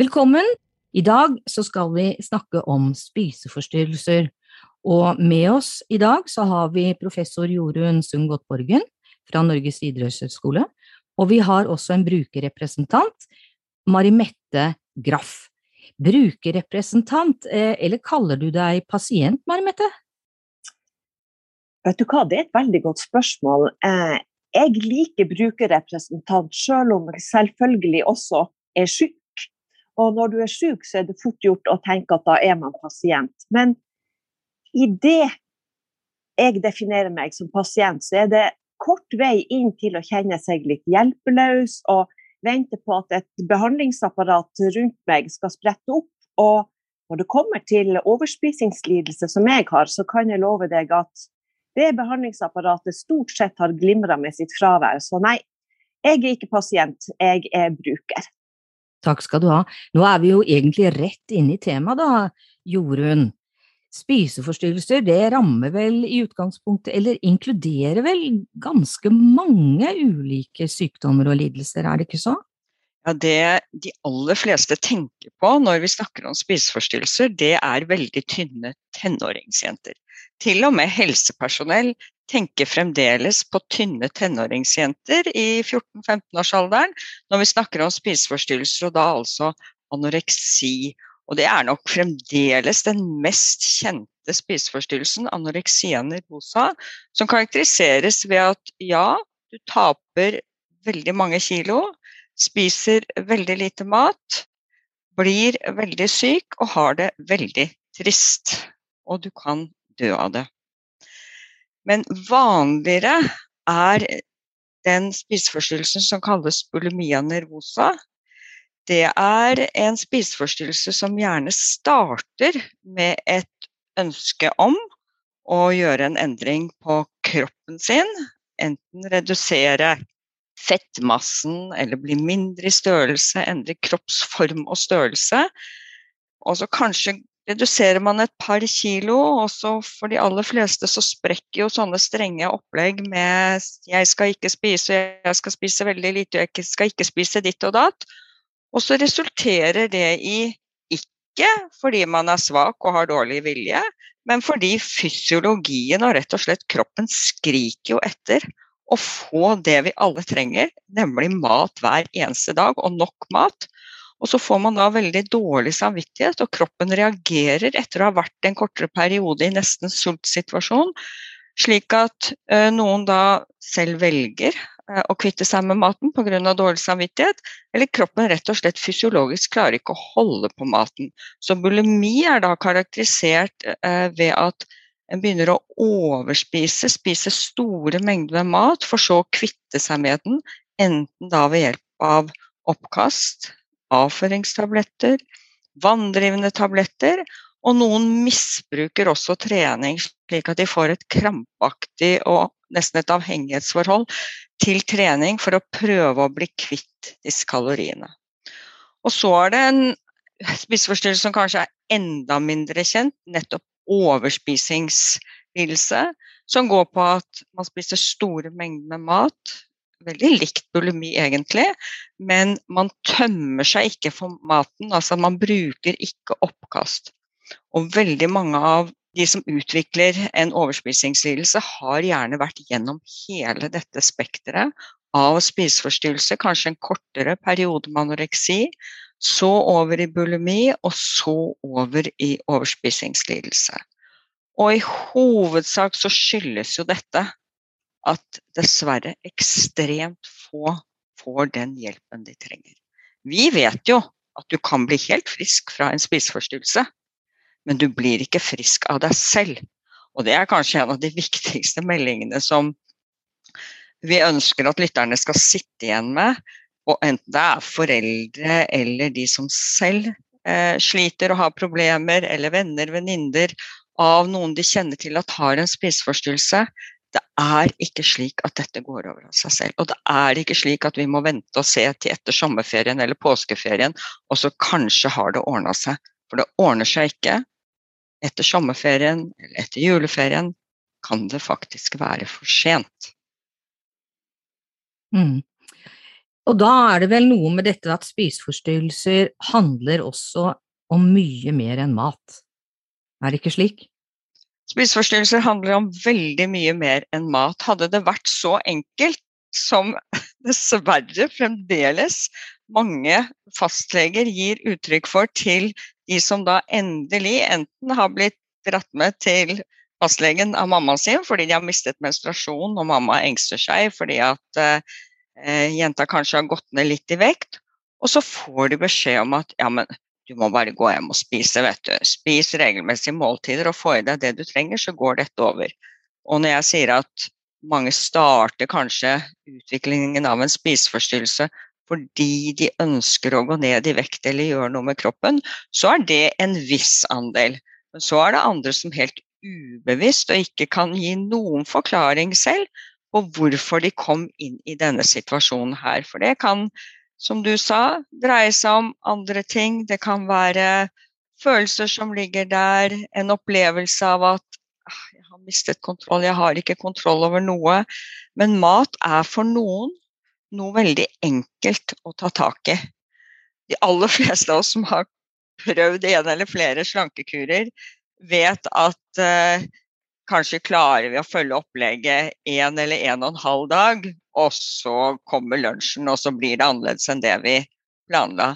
Velkommen! I dag så skal vi snakke om spiseforstyrrelser. Og med oss i dag så har vi professor Jorunn Sundgodt Borgen fra Norges idrettshøgskole. Og vi har også en brukerrepresentant, Marimette Graff. Brukerrepresentant, eh, eller kaller du deg pasient, Marimette? Vet du hva, det er et veldig godt spørsmål. Eh, jeg liker brukerrepresentant, selv om jeg selvfølgelig også er syk. Og når du er syk, så er det fort gjort å tenke at da er man pasient. Men i det jeg definerer meg som pasient, så er det kort vei inn til å kjenne seg litt hjelpeløs og vente på at et behandlingsapparat rundt meg skal sprette opp. Og når det kommer til overspisingslidelse som jeg har, så kan jeg love deg at det behandlingsapparatet stort sett har glimra med sitt fravær. Så nei, jeg er ikke pasient, jeg er bruker. Takk skal du ha. Nå er vi jo egentlig rett inne i temaet, da, Jorunn. Spiseforstyrrelser det rammer vel i utgangspunktet, eller inkluderer vel ganske mange ulike sykdommer og lidelser, er det ikke så? Ja, Det de aller fleste tenker på når vi snakker om spiseforstyrrelser, det er veldig tynne tenåringsjenter. Til og med helsepersonell tenker fremdeles på tynne tenåringsjenter i 14-15-årsalderen når vi snakker om spiseforstyrrelser, og da altså anoreksi. Og det er nok fremdeles den mest kjente spiseforstyrrelsen, anoreksia nervosa, som karakteriseres ved at ja, du taper veldig mange kilo, spiser veldig lite mat, blir veldig syk og har det veldig trist. Og du kan dø av det. Men vanligere er den spiseforstyrrelsen som kalles bulimia nervosa. Det er en spiseforstyrrelse som gjerne starter med et ønske om å gjøre en endring på kroppen sin. Enten redusere fettmassen eller bli mindre i størrelse, endre kroppsform og størrelse. Og så kanskje reduserer man et par kilo, og så for de aller fleste så sprekker jo sånne strenge opplegg med 'jeg skal ikke spise, jeg skal spise veldig lite, jeg skal ikke spise ditt og datt'. Og så resulterer det i ikke fordi man er svak og har dårlig vilje, men fordi fysiologien og rett og slett kroppen skriker jo etter å få det vi alle trenger, nemlig mat hver eneste dag, og nok mat. Og så får man da veldig dårlig samvittighet, og kroppen reagerer etter å ha vært en kortere periode i nesten sultsituasjon, slik at uh, noen da selv velger uh, å kvitte seg med maten pga. dårlig samvittighet, eller kroppen rett og slett fysiologisk klarer ikke å holde på maten. Så bulimi er da karakterisert uh, ved at en begynner å overspise, spise store mengder med mat, for så å kvitte seg med den, enten da ved hjelp av oppkast, avføringstabletter, vanndrivende tabletter, og noen misbruker også trening slik at de får et krampaktig og nesten et avhengighetsforhold til trening for å prøve å bli kvitt disse kaloriene. Og så er det en spiseforstyrrelse som kanskje er enda mindre kjent, nettopp overspisingslidelse, som går på at man spiser store mengder mat veldig likt bulimi, egentlig, men man tømmer seg ikke for maten. Altså man bruker ikke oppkast. Og veldig mange av de som utvikler en overspisingslidelse, har gjerne vært gjennom hele dette spekteret av spiseforstyrrelse, kanskje en kortere periode med anoreksi, så over i bulimi, og så over i overspisingslidelse. Og i hovedsak så skyldes jo dette at dessverre ekstremt få får den hjelpen de trenger. Vi vet jo at du kan bli helt frisk fra en spiseforstyrrelse, men du blir ikke frisk av deg selv. Og det er kanskje en av de viktigste meldingene som vi ønsker at lytterne skal sitte igjen med. Og enten det er foreldre eller de som selv eh, sliter og har problemer, eller venner, venninner av noen de kjenner til at har en spiseforstyrrelse. Det er ikke slik at dette går over av seg selv. Og det er ikke slik at vi må vente og se til etter sommerferien eller påskeferien, og så kanskje har det ordna seg. For det ordner seg ikke. Etter sommerferien eller etter juleferien kan det faktisk være for sent. Mm. Og da er det vel noe med dette at spiseforstyrrelser handler også om mye mer enn mat. Er det ikke slik? Spiseforstyrrelser handler om veldig mye mer enn mat. Hadde det vært så enkelt som dessverre fremdeles mange fastleger gir uttrykk for til de som da endelig enten har blitt dratt med til fastlegen av mammaen sin fordi de har mistet menstruasjon og mamma engster seg fordi at eh, jenta kanskje har gått ned litt i vekt. Og så får de beskjed om at ja, men du må bare gå hjem og spise, vet du. Spis regelmessige måltider og få i deg det du trenger, så går dette over. Og når jeg sier at mange starter kanskje utviklingen av en spiseforstyrrelse fordi de ønsker å gå ned i vekt eller gjøre noe med kroppen, så er det en viss andel. Men så er det andre som helt ubevisst og ikke kan gi noen forklaring selv på hvorfor de kom inn i denne situasjonen her. For det kan, som du sa, dreie seg om andre ting. Det kan være følelser som ligger der, en opplevelse av at ah, jeg har mistet kontroll, jeg har ikke kontroll over noe. Men mat er for noen noe veldig enkelt å ta tak i. De aller fleste av oss som har prøvd en eller flere slankekurer, vet at eh, kanskje klarer vi å følge opplegget én eller en og en halv dag, og så kommer lunsjen, og så blir det annerledes enn det vi planla.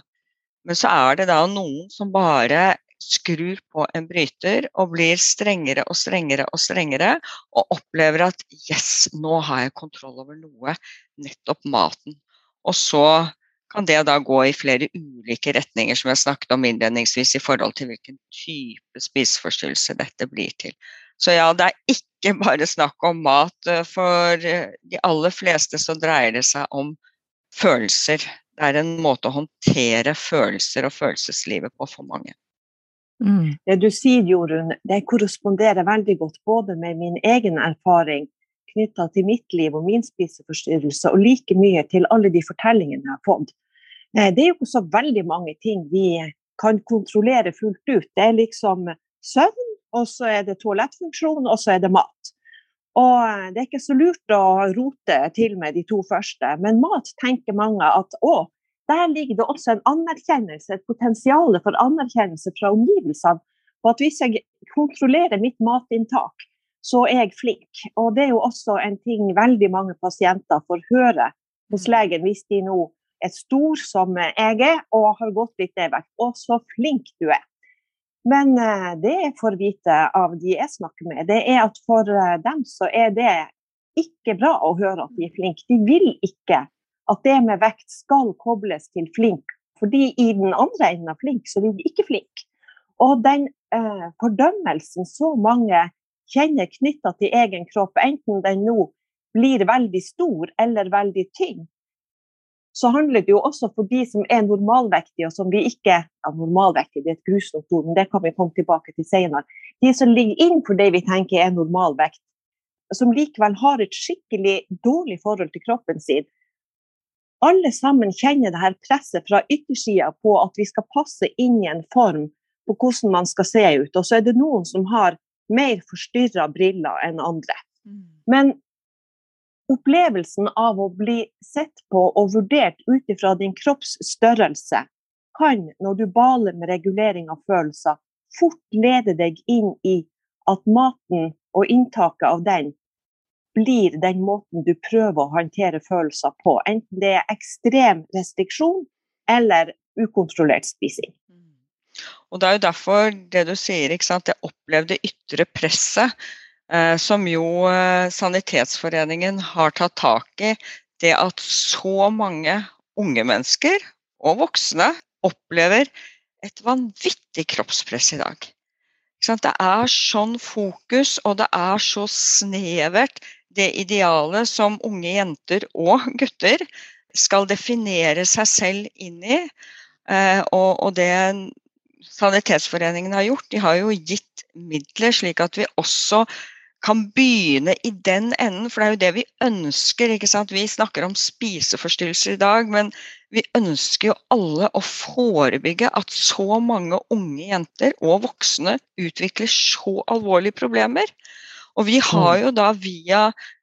Men så er det da noen som bare skrur på en bryter og blir strengere og strengere og strengere, og opplever at yes, nå har jeg kontroll over noe, nettopp maten. Og så kan det da gå i flere ulike retninger, som jeg snakket om innledningsvis, i forhold til hvilken type spiseforstyrrelse dette blir til. Så ja, det er ikke bare snakk om mat. For de aller fleste så dreier det seg om følelser. Det er en måte å håndtere følelser og følelseslivet på for mange. Mm. Det du sier, Jorunn, det korresponderer veldig godt både med min egen erfaring knytta til mitt liv og min spiseforstyrrelse, og like mye til alle de fortellingene jeg har fått. Eh, det er jo ikke så veldig mange ting vi kan kontrollere fullt ut. Det er liksom søvn, og så er det toalettfunksjon, og så er det mat. Og eh, det er ikke så lurt å rote til med de to første, men mat tenker mange at å, der ligger det også en anerkjennelse, et potensial for anerkjennelse fra omgivelsene på at hvis jeg kontrollerer mitt matinntak, så er jeg flink. Og det er jo også en ting veldig mange pasienter får høre hos mm. legen hvis de nå er stor som jeg er og har gått litt ned vekt. Å, så flink du er. Men uh, det jeg får vite av de jeg snakker med, det er at for uh, dem så er det ikke bra å høre at de er flinke. De vil ikke at det med vekt skal kobles til flink. Fordi i den andre enden av flink, så ligger ikke flink. Og den uh, fordømmelsen så mange kjenner knytta til egen kropp, enten den nå blir veldig stor eller veldig tynn, så handler det jo også for de som er normalvektige, og som vi ikke ja, Normalvektige, det er et grusomt ord, men det kan vi komme tilbake til senere. De som ligger innenfor det vi tenker er normalvekt, som likevel har et skikkelig dårlig forhold til kroppen sin. Alle sammen kjenner det her presset fra yttersida på at vi skal passe inn i en form på hvordan man skal se ut. Og så er det noen som har mer forstyrra briller enn andre. Mm. Men opplevelsen av å bli sett på og vurdert ut ifra din kropps størrelse kan, når du baler med regulering av følelser, fort lede deg inn i at maten og inntaket av den blir den måten du prøver å håndtere følelser på. Enten det er ekstrem restriksjon eller ukontrollert spising. Og Det er jo derfor det du sier, ikke sant? det opplevde ytre presset som jo eh, Sanitetsforeningen har tatt tak i. Det at så mange unge mennesker og voksne opplever et vanvittig kroppspress i dag. Det er sånn fokus, og det er så snevert, det idealet som unge jenter og gutter skal definere seg selv inn i. Eh, og det Sanitetsforeningen har gjort, de har jo gitt midler slik at vi også kan begynne i den enden, for det er jo det vi ønsker. ikke sant? Vi snakker om spiseforstyrrelser i dag, men vi ønsker jo alle å forebygge at så mange unge jenter og voksne utvikler så alvorlige problemer. Og vi har mm. jo da via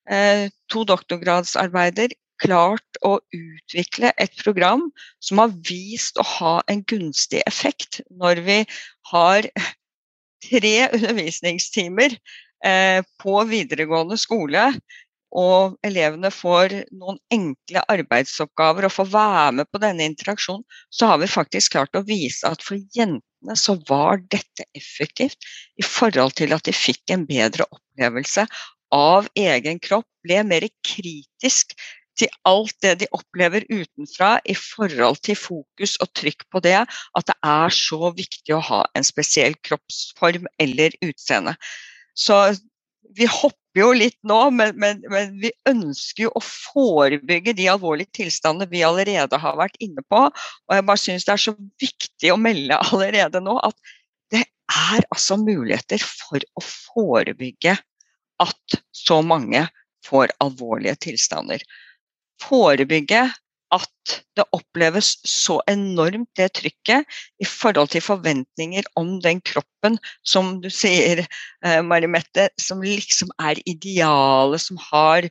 eh, to doktorgradsarbeider klart å utvikle et program som har vist å ha en gunstig effekt når vi har tre undervisningstimer på videregående skole og elevene får noen enkle arbeidsoppgaver og får være med på denne interaksjonen, så har vi faktisk klart å vise at for jentene så var dette effektivt i forhold til at de fikk en bedre opplevelse av egen kropp, ble mer kritisk til alt det de opplever utenfra i forhold til fokus og trykk på det, at det er så viktig å ha en spesiell kroppsform eller utseende. Så vi hopper jo litt nå, men, men, men, vi ønsker jo å forebygge de alvorlige tilstandene vi allerede har vært inne på. Og jeg bare syns det er så viktig å melde allerede nå at det er altså muligheter for å forebygge at så mange får alvorlige tilstander. Forebygge at det oppleves så enormt, det trykket, i forhold til forventninger om den kroppen som du sier, eh, Marimette, som liksom er idealet, som har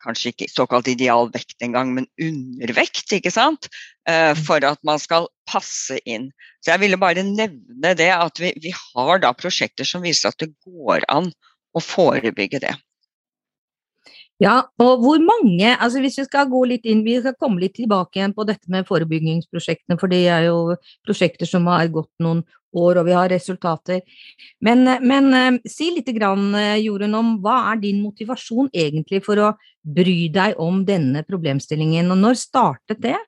kanskje ikke såkalt ideal vekt engang, men undervekt, ikke sant? Eh, mm. For at man skal passe inn. Så jeg ville bare nevne det, at vi, vi har da prosjekter som viser at det går an å forebygge det. Ja, og hvor mange altså Hvis vi skal gå litt inn, vi skal komme litt tilbake igjen på dette med forebyggingsprosjektene, for det er jo prosjekter som har gått noen år, og vi har resultater. Men, men uh, si litt, grann, uh, Jorunn, om hva er din motivasjon egentlig for å bry deg om denne problemstillingen, og når startet det?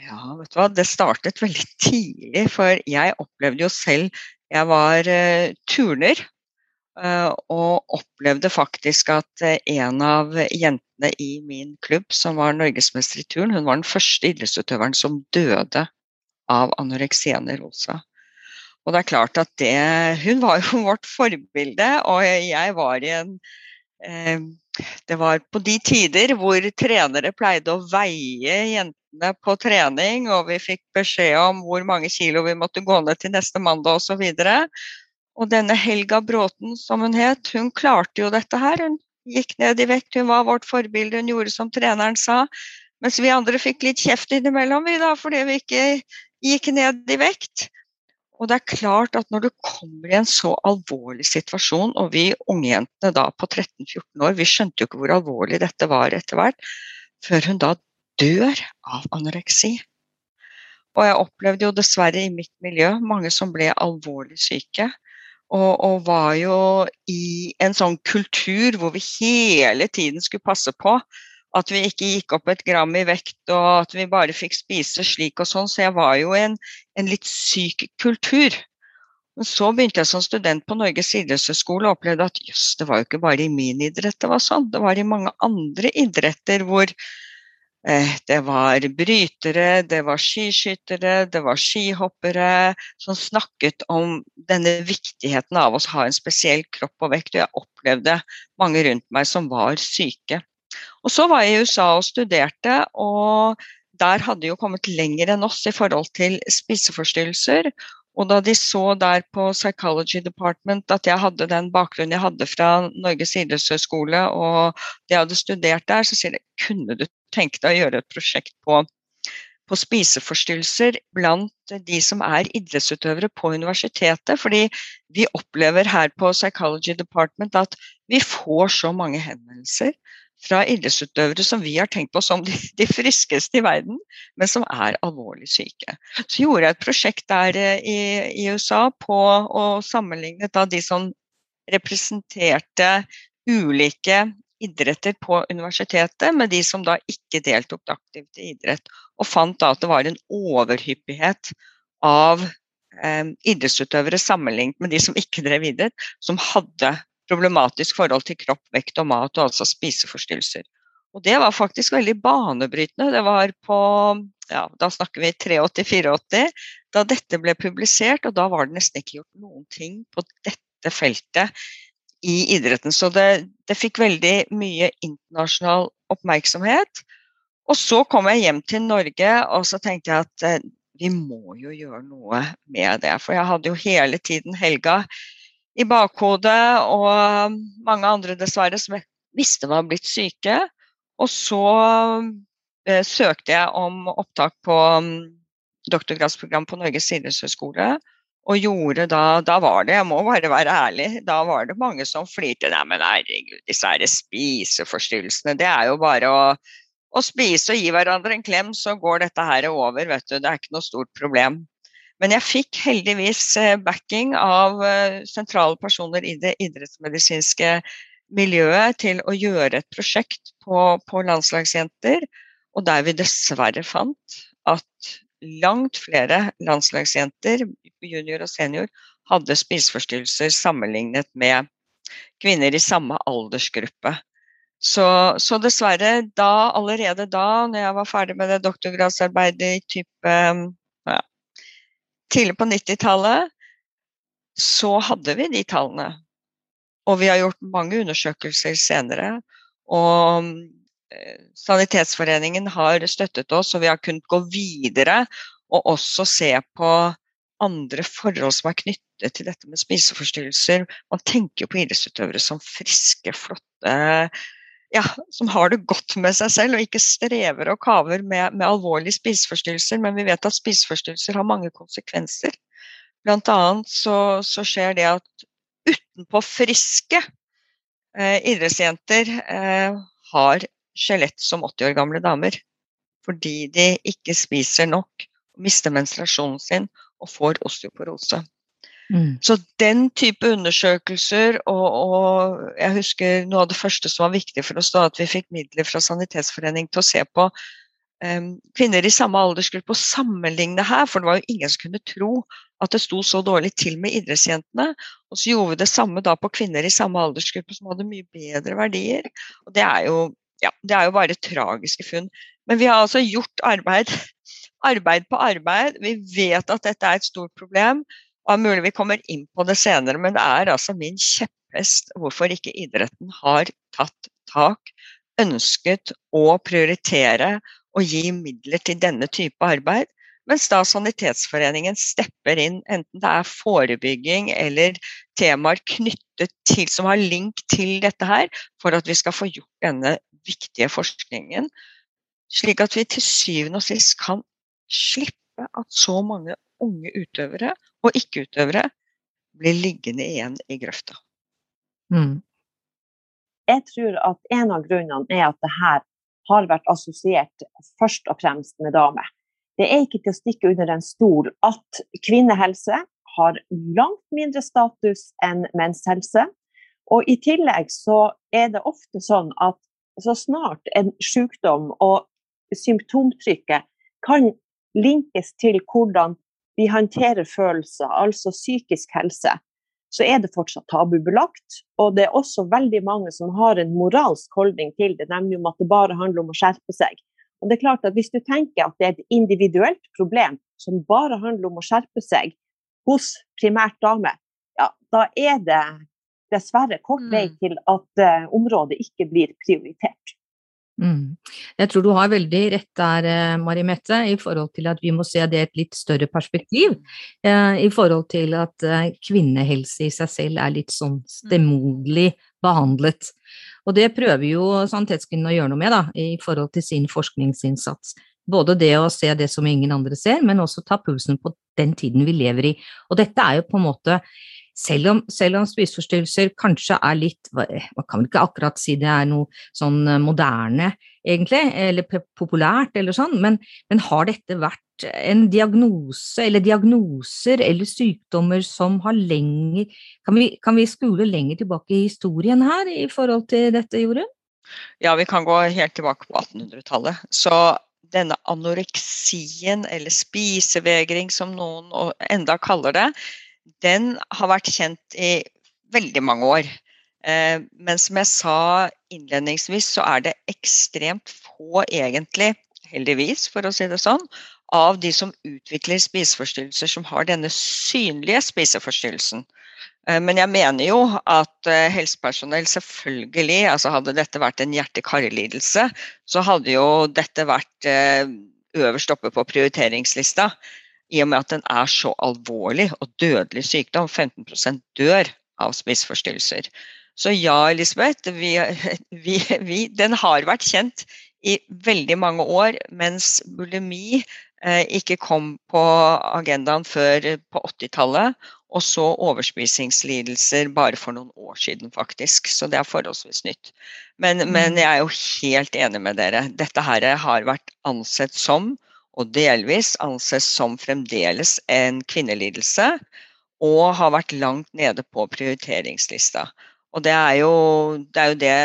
Ja, vet du hva, det startet veldig tidlig, for jeg opplevde jo selv Jeg var uh, turner Eh, og opplevde faktisk at eh, en av jentene i min klubb, som var norgesmester i turn, hun var den første idrettsutøveren som døde av anoreksi nervosa. Og det er klart at det Hun var jo vårt forbilde, og jeg var i en eh, Det var på de tider hvor trenere pleide å veie jentene på trening, og vi fikk beskjed om hvor mange kilo vi måtte gå ned til neste mandag osv. Og denne Helga Bråten, som hun het, hun klarte jo dette her. Hun gikk ned i vekt, hun var vårt forbilde, hun gjorde som treneren sa. Mens vi andre fikk litt kjeft innimellom, vi da, fordi vi ikke gikk ned i vekt. Og det er klart at når du kommer i en så alvorlig situasjon, og vi ungjentene da på 13-14 år, vi skjønte jo ikke hvor alvorlig dette var etter hvert, før hun da dør av anoreksi. Og jeg opplevde jo dessverre i mitt miljø mange som ble alvorlig syke. Og, og, var jo i en sånn kultur hvor vi hele tiden skulle passe på at vi ikke gikk opp et gram i vekt, og at vi bare fikk spise slik og sånn. Så jeg var jo i en, en litt syk kultur. Men så begynte jeg som student på Norges idrettshøgskole og opplevde at jøss, det var jo ikke bare i min idrett det var sånn. Det var i mange andre idretter hvor det var brytere, det var skiskyttere, det var skihoppere som snakket om denne viktigheten av å ha en spesiell kropp og vekt. Og jeg opplevde mange rundt meg som var syke. Og så var jeg i USA og studerte, og der hadde de jo kommet lenger enn oss i forhold til spiseforstyrrelser. Og da de så der på Psychology Department at jeg hadde den bakgrunnen jeg hadde fra Norges idrettshøgskole, og det jeg hadde studert der, så sier de kunne du tenke deg å gjøre et prosjekt på, på spiseforstyrrelser blant de som er idrettsutøvere på universitetet. Fordi vi opplever her på Psychology Department at vi får så mange henvendelser fra idrettsutøvere som vi har tenkt på som de, de, friskeste i verden, men som er alvorlig syke. Så gjorde jeg et prosjekt der eh, i, i USA på å sammenligne de som representerte ulike idretter på universitetet med de som da ikke deltok aktivt i idrett, og fant da at det var en overhyppighet av eh, idrettsutøvere sammenlignet med de som ikke drev idrett, som hadde problematisk forhold til kropp, vekt og mat, og altså spiseforstyrrelser. Og det var faktisk veldig banebrytende. Det var på ja, da snakker vi 83-84, da dette ble publisert. Og da var det nesten ikke gjort noen ting på dette feltet i idretten. Så det, det fikk veldig mye internasjonal oppmerksomhet. Og så kom jeg hjem til Norge, og så tenkte jeg at eh, vi må jo gjøre noe med det. For jeg hadde jo hele tiden Helga i bakhodet, og mange andre dessverre som jeg visste var blitt syke. Og så eh, søkte jeg om opptak på um, doktorgradsprogram på Norges idrettshøgskole. Og gjorde da Da var det, jeg må bare være ærlig, da var det mange som flirte. Nei, men herregud, disse her spiseforstyrrelsene, det er jo bare å, å spise og gi hverandre en klem, så går dette her over, vet du. Det er ikke noe stort problem. Men jeg fikk heldigvis eh, backing av eh, sentrale personer i det idrettsmedisinske miljøet til å gjøre et prosjekt på, på landslagsjenter, og der vi dessverre fant at langt flere landslagsjenter, junior og senior, hadde spiseforstyrrelser sammenlignet med kvinner i samme aldersgruppe. Så, så, dessverre, da, allerede da, når jeg var ferdig med det doktorgradsarbeidet i type ja, tidlig på 90-tallet, så hadde vi de tallene. Og vi har gjort mange undersøkelser senere. Og Sanitetsforeningen har støttet oss, og vi har kunnet gå videre og også se på andre forhold som er knyttet til dette med spiseforstyrrelser. Man tenker på idrettsutøvere som friske, flotte ja, som har det godt med seg selv og ikke strever og kaver med, med alvorlige spiseforstyrrelser. Men vi vet at spiseforstyrrelser har mange konsekvenser. Blant så, så skjer det at utenpå friske eh, idrettsjenter eh, har skjelett som 80 år gamle damer. Fordi de ikke spiser nok, mister menstruasjonen sin og får osteoporose. Mm. Så den type undersøkelser, og, og, jeg husker noe av det første som var viktig for oss da, at vi fikk midler fra Sanitetsforening til å se på um, kvinner i samme aldersgruppe og sammenligne her, for det var jo ingen som kunne tro at det sto så dårlig til med idrettsjentene. Og så gjorde vi det samme da på kvinner i samme aldersgruppe som hadde mye bedre verdier. Og det er jo, ja, det er jo bare tragiske funn. Men vi har altså gjort arbeid, arbeid på arbeid. Vi vet at dette er et stort problem. Og er mulig vi kommer inn på det senere, men det er altså min kjepphest hvorfor ikke idretten har tatt tak, ønsket å prioritere og gi midler til denne type arbeid. Mens da Sanitetsforeningen stepper inn, enten det er forebygging eller temaer knyttet til, som har link til dette her, for at vi skal få gjort denne viktige forskningen. Slik at vi til syvende og sist kan slippe at så mange unge utøvere og ikke-utøvere blir liggende igjen i grøfta. Mm. Jeg tror at en av grunnene er at det her har vært assosiert først og fremst med damer. Det er ikke til å stikke under en stol at kvinnehelse har langt mindre status enn mennshelse. Og i tillegg så er det ofte sånn at så snart en sykdom og symptomtrykket kan linkes til hvordan vi håndterer følelser, altså psykisk helse, så er det fortsatt tabubelagt. Og det er også veldig mange som har en moralsk holdning til det, nemlig om at det bare handler om å skjerpe seg. Og det er klart at Hvis du tenker at det er et individuelt problem som bare handler om å skjerpe seg hos primært dame, ja, da er det dessverre kort vei mm. til at uh, området ikke blir prioritert. Mm. Jeg tror du har veldig rett der, eh, Mari Mette, i forhold til at vi må se det i et litt større perspektiv. Eh, I forhold til at eh, kvinnehelse i seg selv er litt sånn mm. stemoderlig behandlet. Og det prøver jo Sanitetskvinnen å gjøre noe med, da, i forhold til sin forskningsinnsats. Både det å se det som ingen andre ser, men også ta pulsen på den tiden vi lever i. Og dette er jo på en måte selv om, selv om spiseforstyrrelser kanskje er litt Man kan vel ikke akkurat si det er noe sånn moderne, egentlig, eller populært eller sånn, men, men har dette vært en diagnose eller diagnoser eller sykdommer som har lenger Kan vi, kan vi skule lenger tilbake i historien her i forhold til dette, Jorunn? Ja, vi kan gå helt tilbake på 1800-tallet. Så denne anoreksien, eller spisevegring som noen enda kaller det, den har vært kjent i veldig mange år. Eh, men som jeg sa innledningsvis, så er det ekstremt få, egentlig, heldigvis, for å si det sånn, av de som utvikler spiseforstyrrelser som har denne synlige spiseforstyrrelsen. Eh, men jeg mener jo at eh, helsepersonell selvfølgelig altså Hadde dette vært en hjerte-karlidelse, så hadde jo dette vært øverst oppe på prioriteringslista. I og med at den er så alvorlig og dødelig sykdom. 15% dør av spiseforstyrrelser. Så ja, Elisabeth, vi, vi, vi, den har vært kjent i veldig mange år, mens bulimi eh, ikke kom på agendaen før på 80-tallet. Og så overspisingslidelser bare for noen år siden, faktisk. Så det er forholdsvis nytt. Men, mm. men jeg er jo helt enig med dere. Dette her har vært ansett som, og delvis anses som fremdeles, en kvinnelidelse. Og har vært langt nede på prioriteringslista. Og det er jo det, er jo det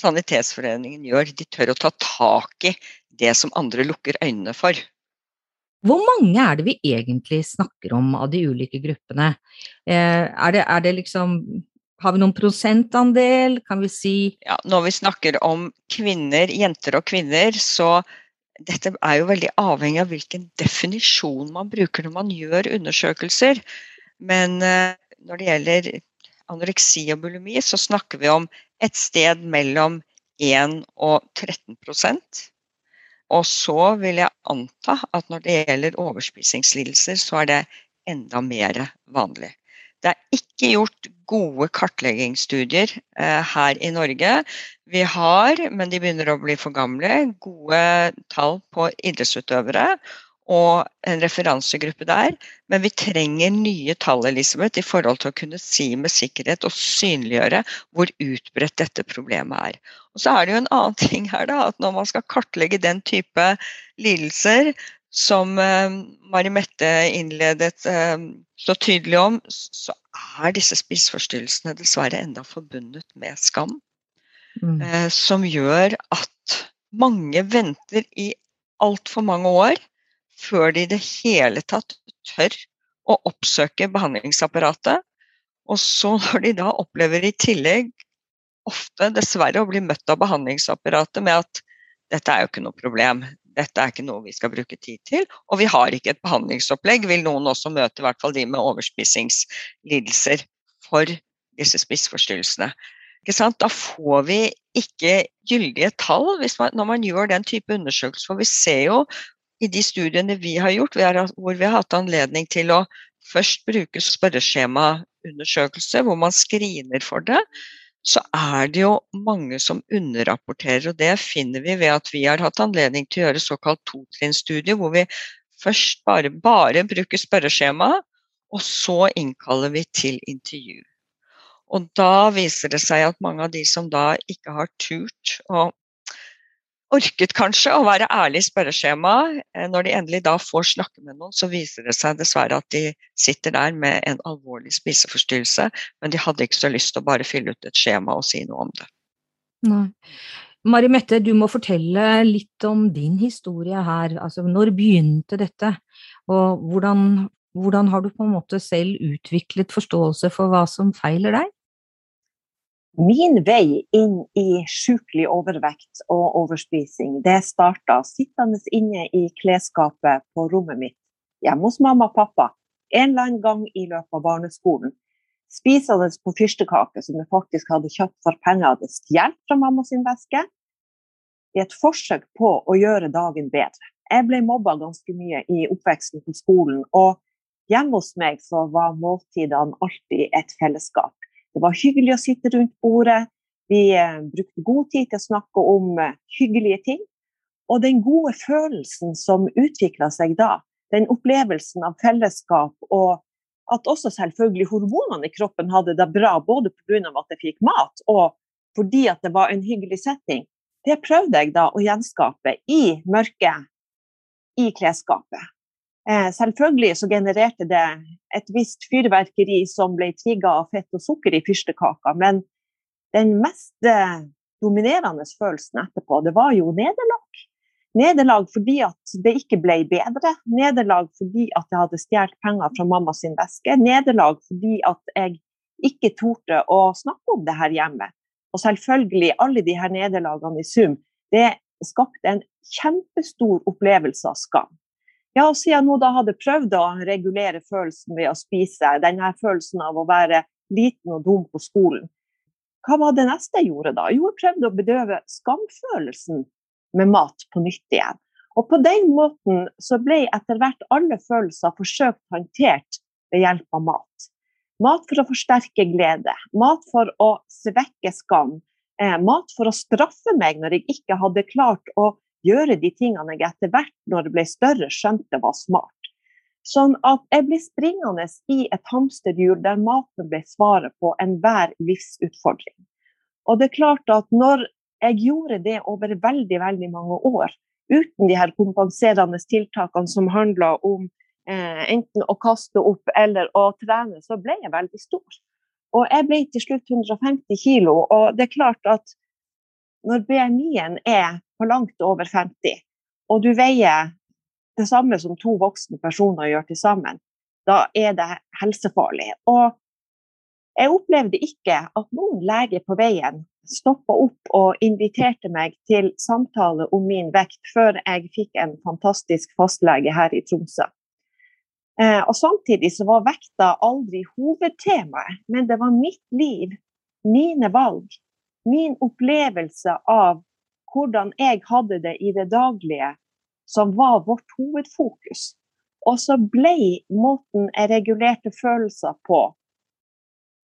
Sanitetsforeningen gjør. De tør å ta tak i det som andre lukker øynene for. Hvor mange er det vi egentlig snakker om av de ulike gruppene? Eh, er, det, er det liksom har vi noen prosentandel, kan vi si? Ja, når vi snakker om kvinner, jenter og kvinner, så dette er jo veldig avhengig av hvilken definisjon man bruker når man gjør undersøkelser. Men eh, når det gjelder anoreksi og bulimi, så snakker vi om et sted mellom 1 og 13% Og så vil jeg anta at når det gjelder overspisingslidelser, så er det enda mer vanlig. Det er ikke gjort gode kartleggingsstudier eh, her i Norge. Vi har, men de begynner å bli for gamle, gode tall på idrettsutøvere og en referansegruppe der. Men vi trenger nye tall Elisabeth, i forhold til å kunne si med sikkerhet og synliggjøre hvor utbredt dette problemet er. Og Så er det jo en annen ting her, da, at når man skal kartlegge den type lidelser som eh, Mari Mette innledet eh, så tydelig om, så er disse spiseforstyrrelsene dessverre enda forbundet med skam. Mm. Eh, som gjør at mange venter i altfor mange år før de i det hele tatt tør å oppsøke behandlingsapparatet. Og så når de da opplever i tillegg ofte dessverre å bli møtt av behandlingsapparatet med at dette er jo ikke noe problem, dette er ikke noe vi skal bruke tid til, og vi har ikke et behandlingsopplegg, vil noen også møte i hvert fall de med overspisingslidelser for disse spiseforstyrrelsene. Da får vi ikke gyldige tall man, når man gjør den type undersøkelser. For vi ser jo i de studiene vi har gjort, hvor vi har hatt anledning til å først bruke spørreskjemaundersøkelse, hvor man screener for det, så er det jo mange som underrapporterer. Og det finner vi ved at vi har hatt anledning til å gjøre såkalt totrinnsstudie, hvor vi først bare, bare bruker spørreskjema, og så innkaller vi til intervju. Og da viser det seg at mange av de som da ikke har turt å orket kanskje å være ærlig i spørreskjemaet. Eh, når de endelig da får snakke med noen, så viser det seg dessverre at de sitter der med en alvorlig spiseforstyrrelse, men de hadde ikke så lyst til å bare fylle ut et skjema og si noe om det. Nei. Mari Mette, du må fortelle litt om din historie her. Altså, når begynte dette, og hvordan, hvordan har du på en måte selv utviklet forståelse for hva som feiler deg? Min vei inn i sjukelig overvekt og overspising det starta sittende inne i klesskapet på rommet mitt hjemme hos mamma og pappa en eller annen gang i løpet av barneskolen. Spisende på fyrstekake som jeg faktisk hadde kjøpt for penger jeg hadde stjålet fra mamma sin veske. I et forsøk på å gjøre dagen bedre. Jeg ble mobba ganske mye i oppveksten på skolen. Og hjemme hos meg så var måltidene alltid et fellesskap. Det var hyggelig å sitte rundt bordet. Vi eh, brukte god tid til å snakke om eh, hyggelige ting. Og den gode følelsen som utvikla seg da, den opplevelsen av fellesskap og at også selvfølgelig hormonene i kroppen hadde det bra, både pga. at jeg fikk mat og fordi at det var en hyggelig setting, det prøvde jeg da å gjenskape i mørket i klesskapet. Eh, selvfølgelig så genererte det et visst fyrverkeri som ble trigga av fett og sukker i fyrstekaka, men den mest eh, dominerende følelsen etterpå, det var jo nederlag. Nederlag fordi at det ikke ble bedre. Nederlag fordi at jeg hadde stjålet penger fra mamma sin veske. Nederlag fordi at jeg ikke torde å snakke om det her hjemme. Og selvfølgelig, alle de her nederlagene i sum, det skapte en kjempestor opplevelse av skam. Ja, og siden jeg nå da hadde prøvd å regulere følelsen ved å spise, denne følelsen av å være liten og dum på skolen, hva var det neste jeg gjorde da? Jo, jeg prøvde å bedøve skamfølelsen med mat på nytt igjen. Og på den måten så ble etter hvert alle følelser forsøkt håndtert ved hjelp av mat. Mat for å forsterke glede, mat for å svekke skam, eh, mat for å straffe meg når jeg ikke hadde klart å gjøre de tingene jeg etter hvert, når det ble større, skjønte var smart. Sånn at jeg ble springende i et hamsterhjul der maten ble svaret på enhver livsutfordring. Og det er klart at når jeg gjorde det over veldig, veldig mange år, uten de her kompenserende tiltakene som handla om eh, enten å kaste opp eller å trene, så ble jeg veldig stor. Og jeg ble til slutt 150 kilo, og det er klart at når BMI-en er på langt over 50, og du veier det samme som to voksne personer gjør til sammen, da er det helsefarlig. Og jeg opplevde ikke at noen lege på veien stoppa opp og inviterte meg til samtale om min vekt før jeg fikk en fantastisk fastlege her i Tromsø. Eh, og samtidig så var vekta aldri hovedtemaet, men det var mitt liv, mine valg, min opplevelse av hvordan jeg hadde det i det daglige, som var vårt hovedfokus. Og så ble måten jeg regulerte følelser på,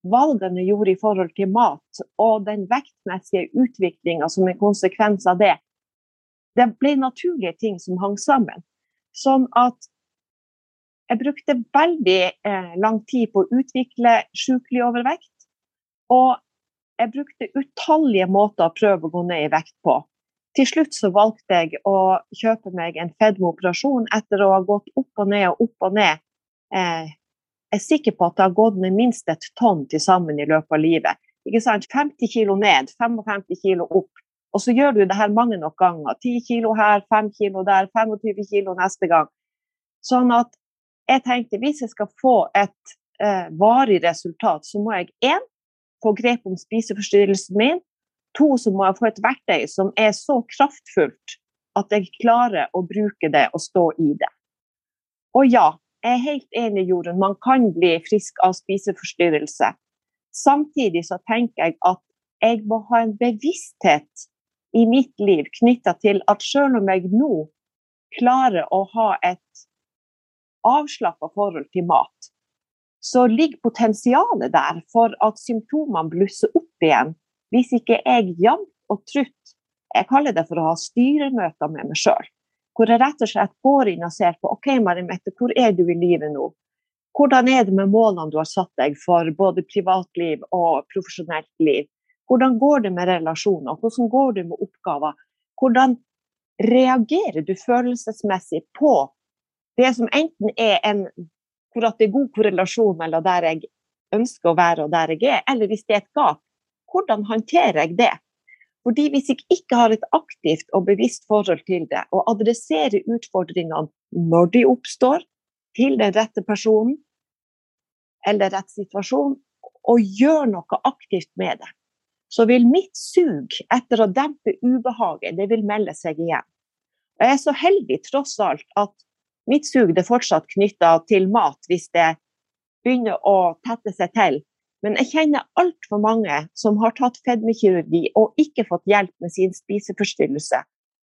valgene jeg gjorde i forhold til mat, og den vektmessige utviklinga som en konsekvens av det, det ble naturlige ting som hang sammen. Sånn at jeg brukte veldig eh, lang tid på å utvikle sjukelig overvekt. Og jeg brukte utallige måter å prøve å gå ned i vekt på til slutt så valgte jeg å kjøpe meg en fedmeoperasjon etter å ha gått opp og ned og opp og ned. Eh, jeg er sikker på at det har gått ned minst et tonn til sammen i løpet av livet. Ikke sant? 50 kilo ned, 55 kilo opp. Og så gjør du det her mange nok ganger. 10 kilo her, 5 kilo der, 25 kilo neste gang. Sånn at jeg tenkte hvis jeg skal få et eh, varig resultat, så må jeg én få grep om spiseforstyrrelsen min, To, så må jeg få et verktøy som er så kraftfullt at jeg klarer å bruke det og stå i det. Og ja, jeg er helt enig, Jorunn, man kan bli frisk av spiseforstyrrelse. Samtidig så tenker jeg at jeg må ha en bevissthet i mitt liv knytta til at selv om jeg nå klarer å ha et avslappa forhold til mat, så ligger potensialet der for at symptomene blusser opp igjen hvis ikke jeg jevnt og trutt Jeg kaller det for å ha styremøter med meg sjøl. Hvor jeg rett og slett går inn og ser på OK, Mari Mette, hvor er du i livet nå? Hvordan er det med målene du har satt deg for både privatliv og profesjonelt liv? Hvordan går det med relasjoner? Hvordan går det med oppgaver? Hvordan reagerer du følelsesmessig på det som enten er en hvor at det er god korrelasjon mellom der jeg ønsker å være og der jeg er, eller hvis det er et gap, hvordan håndterer jeg det? Fordi Hvis jeg ikke har et aktivt og bevisst forhold til det, og adresserer utfordringene når de oppstår, til den rette personen eller rett situasjon, og gjør noe aktivt med det, så vil mitt sug etter å dempe ubehaget det vil melde seg igjen. Jeg er så heldig tross alt at mitt sug er fortsatt knytta til mat hvis det begynner å tette seg til. Men jeg kjenner altfor mange som har tatt fedmekirurgi og ikke fått hjelp med sin spiseforstyrrelse,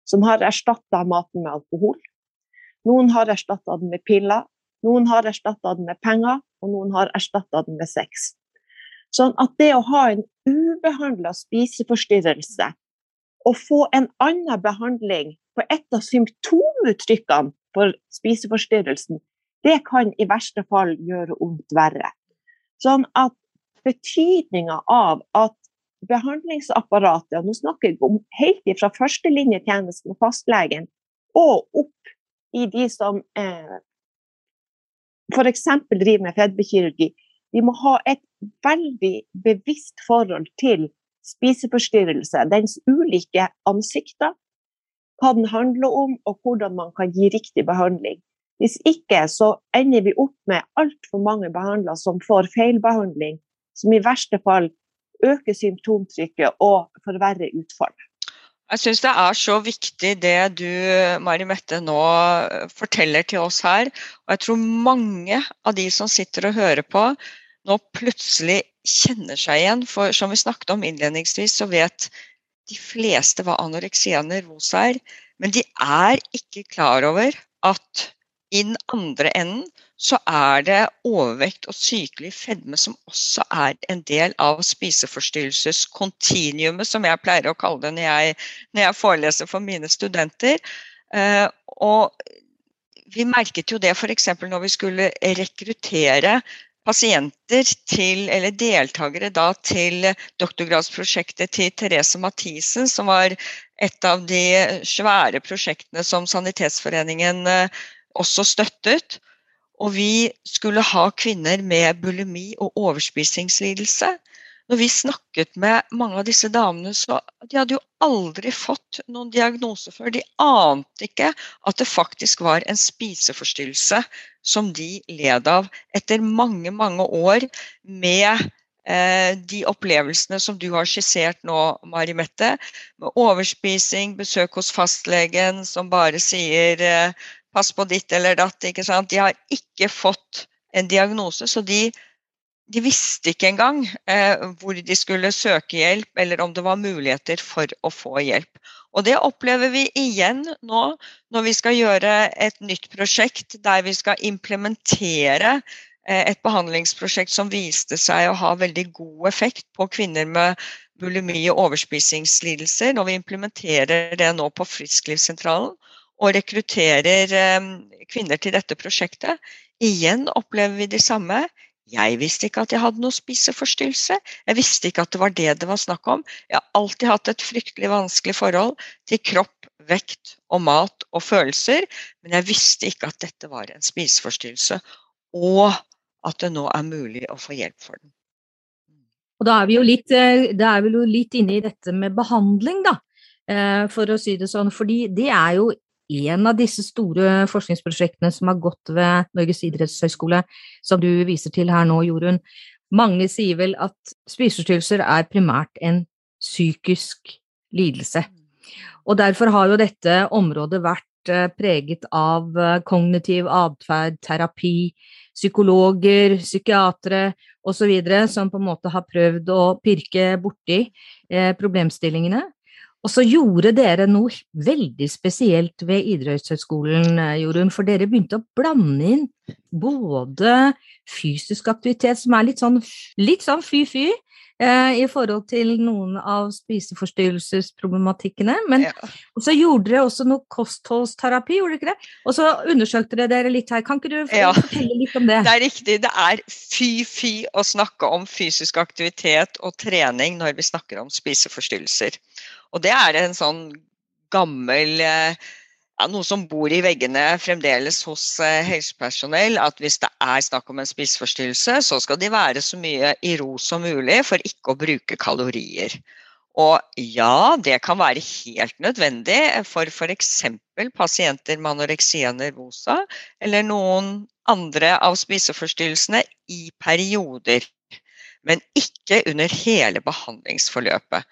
som har erstatta maten med alkohol. Noen har erstatta den med piller, noen har erstatta den med penger, og noen har erstatta den med sex. Sånn at det å ha en ubehandla spiseforstyrrelse og få en annen behandling på et av symptomuttrykkene for spiseforstyrrelsen, det kan i verste fall gjøre vondt verre. Sånn at betydninga av at behandlingsapparatet, og nå snakker jeg om helt fra førstelinjetjenesten og fastlegen, og opp i de som eh, f.eks. driver med fedmekirurgi, de må ha et veldig bevisst forhold til spiseforstyrrelse, dens ulike ansikter, hva den handler om, og hvordan man kan gi riktig behandling. Hvis ikke så ender vi opp med altfor mange behandlere som får feilbehandling som i verste fall øker symptomtrykket og forverrer utfallet. Jeg syns det er så viktig det du Mari Mette, nå forteller til oss her. Og jeg tror mange av de som sitter og hører på, nå plutselig kjenner seg igjen. For som vi snakket om innledningsvis, så vet de fleste hva anoreksianer er. Men de er ikke klar over at i den andre enden så er det overvekt og sykelig fedme som også er en del av spiseforstyrrelseskontinuumet, som jeg pleier å kalle det når jeg, når jeg foreleser for mine studenter. Uh, og vi merket jo det f.eks. når vi skulle rekruttere pasienter til, eller deltakere da, til doktorgradsprosjektet til Therese Mathisen, som var et av de svære prosjektene som Sanitetsforeningen uh, også støttet. Og vi skulle ha kvinner med bulimi og overspisingslidelse. Når vi snakket med mange av disse damene, så de hadde jo aldri fått noen diagnose før. De ante ikke at det faktisk var en spiseforstyrrelse som de led av etter mange, mange år med eh, de opplevelsene som du har skissert nå, Mari Mette. Med overspising, besøk hos fastlegen som bare sier eh, pass på ditt eller datt. ikke sant? De har ikke fått en diagnose, så de, de visste ikke engang eh, hvor de skulle søke hjelp, eller om det var muligheter for å få hjelp. Og det opplever vi igjen nå når vi skal gjøre et nytt prosjekt der vi skal implementere eh, et behandlingsprosjekt som viste seg å ha veldig god effekt på kvinner med bulimi og overspisingslidelser. Når vi implementerer det nå på Frisklivssentralen, og rekrutterer eh, kvinner til dette prosjektet. Igjen opplever vi det samme. Jeg visste ikke at jeg hadde noe spiseforstyrrelse. Jeg visste ikke at det var det det var snakk om. Jeg har alltid hatt et fryktelig vanskelig forhold til kropp, vekt og mat og følelser, men jeg visste ikke at dette var en spiseforstyrrelse, og at det nå er mulig å få hjelp for den. Og da er vi jo litt, eh, er vi jo litt inne i dette med behandling, da, eh, for å si det sånn. Fordi det er jo en av disse store forskningsprosjektene som har gått ved Norges idrettshøgskole, som du viser til her nå, Jorunn. Mange sier vel at spiseforstyrrelser er primært en psykisk lidelse. Og derfor har jo dette området vært eh, preget av eh, kognitiv atferd, terapi, psykologer, psykiatere osv. som på en måte har prøvd å pirke borti eh, problemstillingene. Og så gjorde dere noe veldig spesielt ved idrettshøyskolen, eh, Jorunn. For dere begynte å blande inn både fysisk aktivitet, som er litt sånn, litt sånn fy-fy, eh, i forhold til noen av spiseforstyrrelsesproblematikkene. Men ja. så gjorde dere også noe kostholdsterapi, gjorde dere ikke det? Og så undersøkte dere dere litt her. Kan ikke du ja. fortelle litt om det? Det er riktig. Det er fy-fy å snakke om fysisk aktivitet og trening når vi snakker om spiseforstyrrelser. Og det er en sånn gammel eh, ja, noe som bor i veggene fremdeles hos eh, helsepersonell, at hvis det er snakk om en spiseforstyrrelse, så skal de være så mye i ro som mulig for ikke å bruke kalorier. Og ja, det kan være helt nødvendig for f.eks. pasienter med anoreksia nervosa eller noen andre av spiseforstyrrelsene i perioder, men ikke under hele behandlingsforløpet.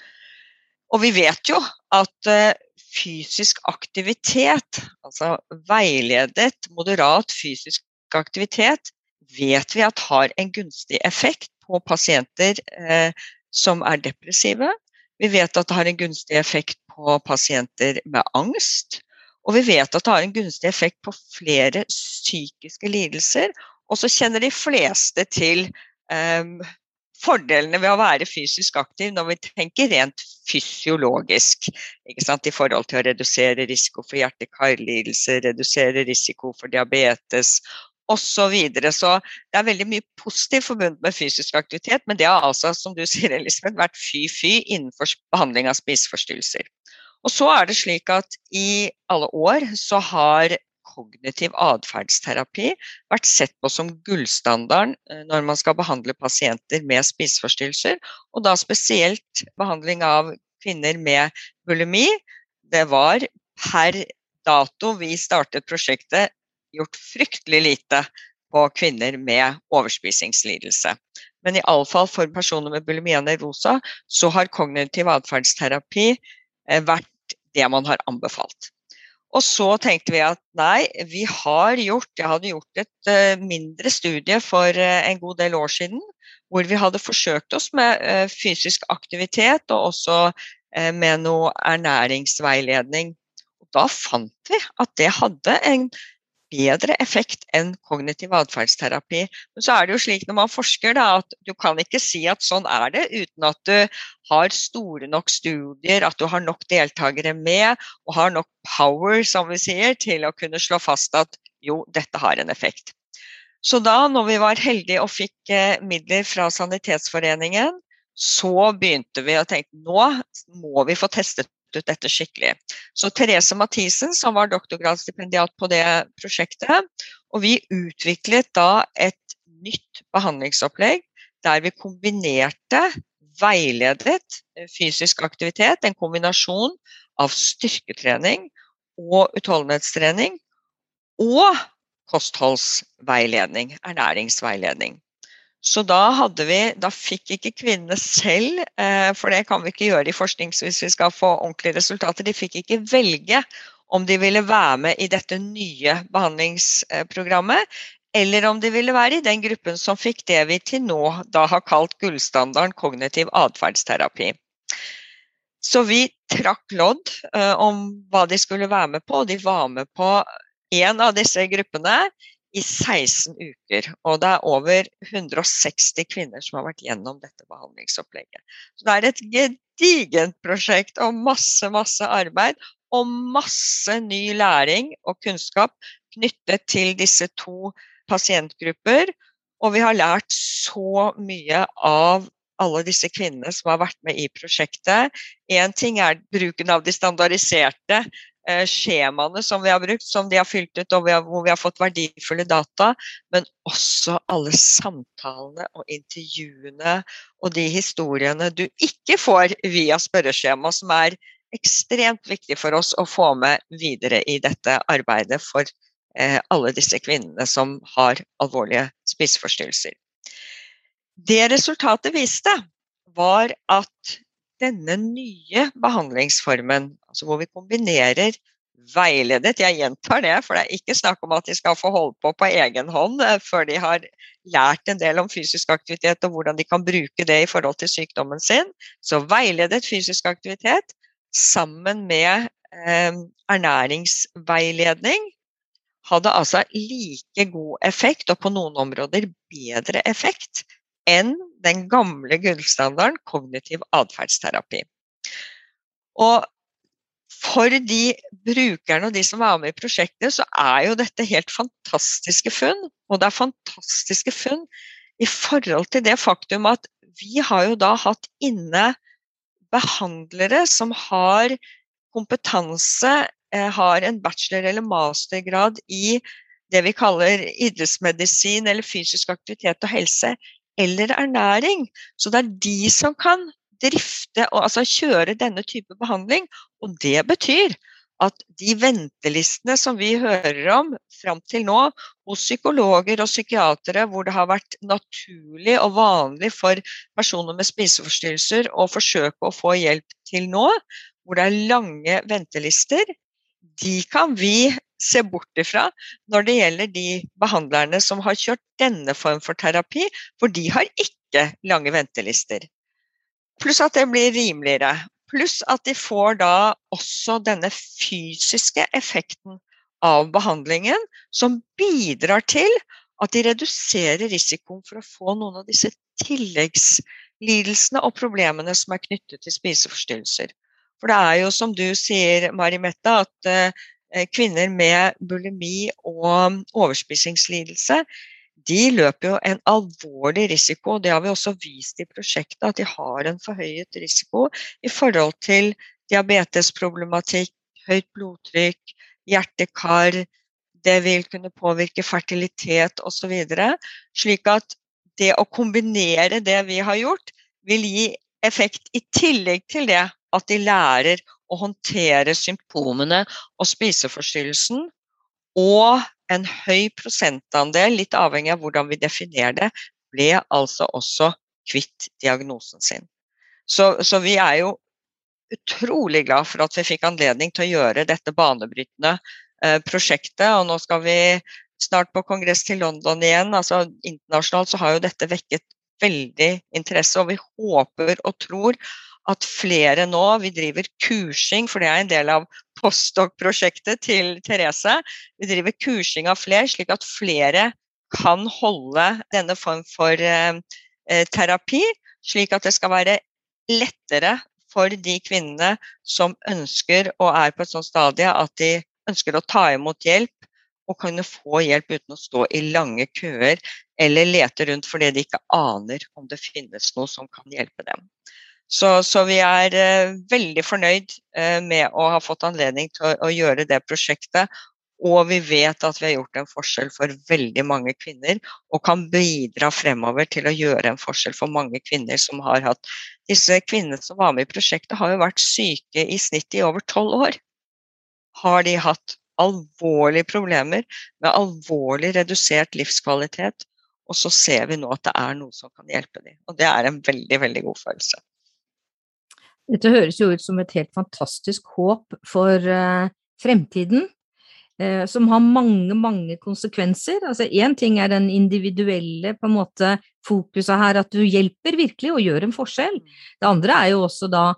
Og vi vet jo at eh, fysisk aktivitet, altså veiledet, moderat fysisk aktivitet, vet vi at har en gunstig effekt på pasienter eh, som er depressive. Vi vet at det har en gunstig effekt på pasienter med angst. Og vi vet at det har en gunstig effekt på flere psykiske lidelser. Og så kjenner de fleste til eh, fordelene ved å være fysisk aktiv når vi tenker rent fysiologisk. I forhold til å redusere risiko for hjerte-karlidelser, redusere risiko for diabetes osv. Så, videre. så det er veldig mye positivt forbundet med fysisk aktivitet, men det har altså, som du sier, Elisabeth, vært fy-fy innenfor behandling av spiseforstyrrelser. Og så er det slik at i alle år så har kognitiv atferdsterapi vært sett på som gullstandarden eh, når man skal behandle pasienter med spiseforstyrrelser, og da spesielt behandling av kvinner med bulimi. Det var per dato vi startet prosjektet gjort fryktelig lite på kvinner med overspisingslidelse. men iallfall for personer med bulimia nervosa så har kognitiv atferdsterapi eh, vært det man har anbefalt. Og så tenkte vi at nei, vi har gjort Jeg hadde gjort et uh, mindre studie for uh, en god del år siden, hvor vi hadde forsøkt oss med uh, fysisk aktivitet og også med noe ernæringsveiledning. Da fant vi at det hadde en bedre effekt enn kognitiv atferdsterapi. Men så er det jo slik når man forsker da, at du kan ikke si at sånn er det, uten at du har store nok studier, at du har nok deltakere med og har nok power, som vi sier, til å kunne slå fast at jo, dette har en effekt. Så da, når vi var heldige og fikk eh, midler fra Sanitetsforeningen, så begynte vi å tenke nå må vi få testet ut dette skikkelig. Så Therese Mathisen, som var doktorgradsstipendiat på det prosjektet, og vi utviklet da et nytt behandlingsopplegg der vi kombinerte veiledet fysisk aktivitet, en kombinasjon av styrketrening og utholdenhetstrening, og kostholdsveiledning, ernæringsveiledning. Så da, vi, da fikk ikke kvinnene selv, eh, for det kan vi ikke gjøre i forskning hvis vi skal få ordentlige resultater, de fikk ikke velge om de ville være med i dette nye behandlingsprogrammet, eller om de ville være i den gruppen som fikk det vi til nå da har kalt gullstandarden kognitiv atferdsterapi. Så vi trakk lodd uh, om hva de skulle være med på, og de var med på en av disse gruppene i 16 uker. Og det er over 160 kvinner som har vært gjennom dette behandlingsopplegget. Så det er et gedigent prosjekt og masse, masse arbeid. Og masse ny læring og kunnskap knyttet til disse to pasientgrupper. Og vi har lært så mye av alle disse kvinnene som har vært med i prosjektet. Én ting er bruken av de standardiserte skjemaene som vi har brukt, som de har fylt ut, og hvor vi har fått verdifulle data, men også alle samtalene og intervjuene og de historiene du ikke får via spørreskjema, som er ekstremt viktig for oss å få med videre i dette arbeidet for eh, alle disse kvinnene som har alvorlige spiseforstyrrelser. Det resultatet viste, var at denne nye behandlingsformen, altså hvor vi kombinerer veiledet Jeg gjentar det, for det er ikke snakk om at de skal få holde på på egen hånd eh, før de har lært en del om fysisk aktivitet og hvordan de kan bruke det i forhold til sykdommen sin. Så veiledet fysisk aktivitet sammen med eh, ernæringsveiledning hadde altså like god effekt, og på noen områder bedre effekt, enn den gamle gullstandarden kognitiv atferdsterapi. Og for de brukerne og de som var med i prosjektet, så er jo dette helt fantastiske funn. Og det er fantastiske funn i forhold til det faktum at vi har jo da hatt inne behandlere som har kompetanse, eh, har en bachelor- eller mastergrad i det vi kaller idrettsmedisin eller fysisk aktivitet og helse eller ernæring. Så det er de som kan drifte og altså kjøre denne type behandling. Og det betyr at de ventelistene som vi hører om fram til nå hos psykologer og psykiatere, hvor det har vært naturlig og vanlig for personer med spiseforstyrrelser å forsøke å få hjelp til nå, hvor det er lange ventelister, de kan vi se bort ifra når det gjelder de behandlerne som har kjørt denne form for terapi, for de har ikke lange ventelister. Pluss at det blir rimeligere. Pluss at de får da også denne fysiske effekten av behandlingen, som bidrar til at de reduserer risikoen for å få noen av disse tilleggslidelsene og problemene som er knyttet til spiseforstyrrelser. For det er jo som du sier, Mari Mette, at eh, kvinner med bulimi og overspisingslidelse, de løper jo en alvorlig risiko. Det har vi også vist i prosjektet, at de har en forhøyet risiko i forhold til diabetesproblematikk, høyt blodtrykk, hjertekar, det vil kunne påvirke fertilitet osv. Slik at det å kombinere det vi har gjort, vil gi effekt i tillegg til det at de lærer å håndtere symptomene og spiseforstyrrelsen. Og en høy prosentandel, litt avhengig av hvordan vi definerer det, ble altså også kvitt diagnosen sin. Så, så, vi er jo utrolig glad for at vi fikk anledning til å gjøre dette banebrytende eh, prosjektet. Og nå skal vi snart på kongress til London igjen. altså Internasjonalt så har jo dette vekket veldig interesse, og vi håper og tror at flere nå Vi driver kursing, for det er en del av postdoc-prosjektet til Therese. Vi driver kursing av flere, slik at flere kan holde denne form for eh, eh, terapi. Slik at det skal være lettere for de kvinnene som ønsker og er på et sånt stadie at de ønsker å ta imot hjelp og kunne få hjelp uten å stå i lange køer eller lete rundt fordi de ikke aner om det finnes noe som kan hjelpe dem. Så, så vi er eh, veldig fornøyd eh, med å ha fått anledning til å, å, gjøre det prosjektet. Og vi vet at vi har gjort en forskjell for veldig mange kvinner, og kan bidra fremover til å gjøre en forskjell for mange kvinner som har hatt Disse kvinnene som var med i prosjektet, har jo vært syke i snitt i over tolv år. Har de hatt alvorlige problemer med alvorlig redusert livskvalitet, og så ser vi nå at det er noe som kan hjelpe dem. Og det er en veldig, veldig god følelse. Dette høres jo ut som et helt fantastisk håp for uh, fremtiden, uh, som har mange, mange konsekvenser. Altså Én ting er den individuelle på en måte fokuset her, at du hjelper virkelig og gjør en forskjell. Det andre er jo også da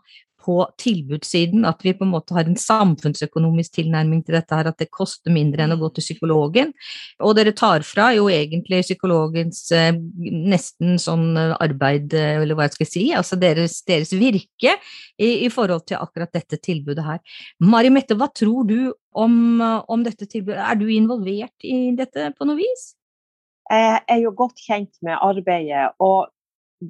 på tilbudssiden, at vi på en måte har en samfunnsøkonomisk tilnærming til dette her, at det koster mindre enn å gå til psykologen. Og dere tar fra jo egentlig psykologens eh, nesten sånn eh, arbeid, eh, eller hva jeg skal si, altså deres, deres virke i, i, forhold til akkurat dette tilbudet her. Mari Mette, hva tror du om, om dette tilbudet? Er du involvert i dette på noe vis? Jeg er jo godt kjent med arbeidet, og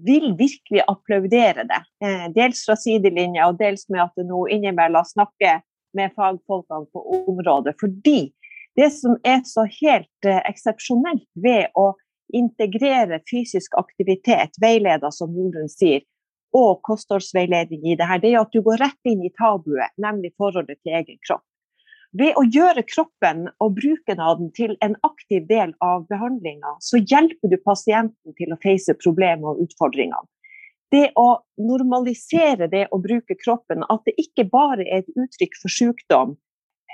vil virkelig applaudere det. Eh, dels fra sidelinja og dels med at det nå innimellom snakker med fagfolkene på området. Fordi det som er så helt eh, eksepsjonelt ved å integrere fysisk aktivitet, veileder som Jorunn sier, og kostholdsveiledning i det her, det er at du går rett inn i tabuet, nemlig forholdet til egen kropp. Ved å gjøre kroppen og bruken av den til en aktiv del av behandlinga, så hjelper du pasienten til å face problemer og utfordringene. Det å normalisere det å bruke kroppen, at det ikke bare er et uttrykk for sykdom,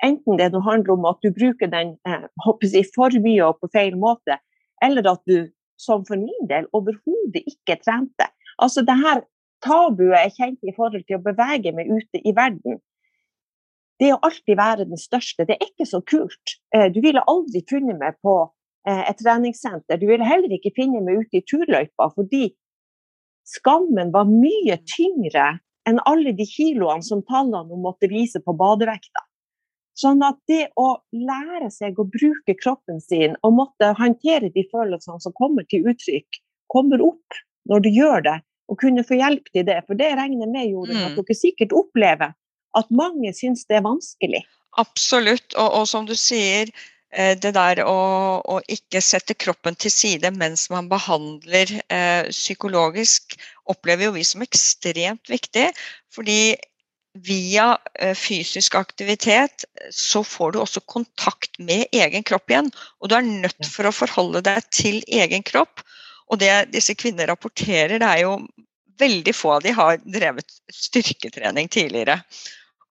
enten det handler om at du bruker den eh, jeg, for mye og på feil måte, eller at du, som for min del, overhodet ikke trente. Altså det her tabuet jeg kjente i forhold til å bevege meg ute i verden, det å alltid være den største, det er ikke så kult. Eh, du ville aldri funnet meg på eh, et treningssenter. Du ville heller ikke finne meg ute i turløypa, fordi skammen var mye tyngre enn alle de kiloene som tallene måtte vise på badevekta. Sånn at det å lære seg å bruke kroppen sin og måtte håndtere de følelsene som kommer til uttrykk, kommer opp når du gjør det, og kunne få hjelp til det. For det regner med, Jorunn, at mm. dere sikkert opplever at mange syns det er vanskelig. Absolutt, og, og som du sier, eh, det der å, å, ikke sette kroppen til side mens man behandler eh, psykologisk, opplever jo vi som ekstremt viktig. Fordi via eh, fysisk aktivitet så får du også kontakt med egen kropp igjen. Og du er nødt for å forholde deg til egen kropp. Og det disse kvinnene rapporterer, det er jo veldig få av de har drevet styrketrening tidligere.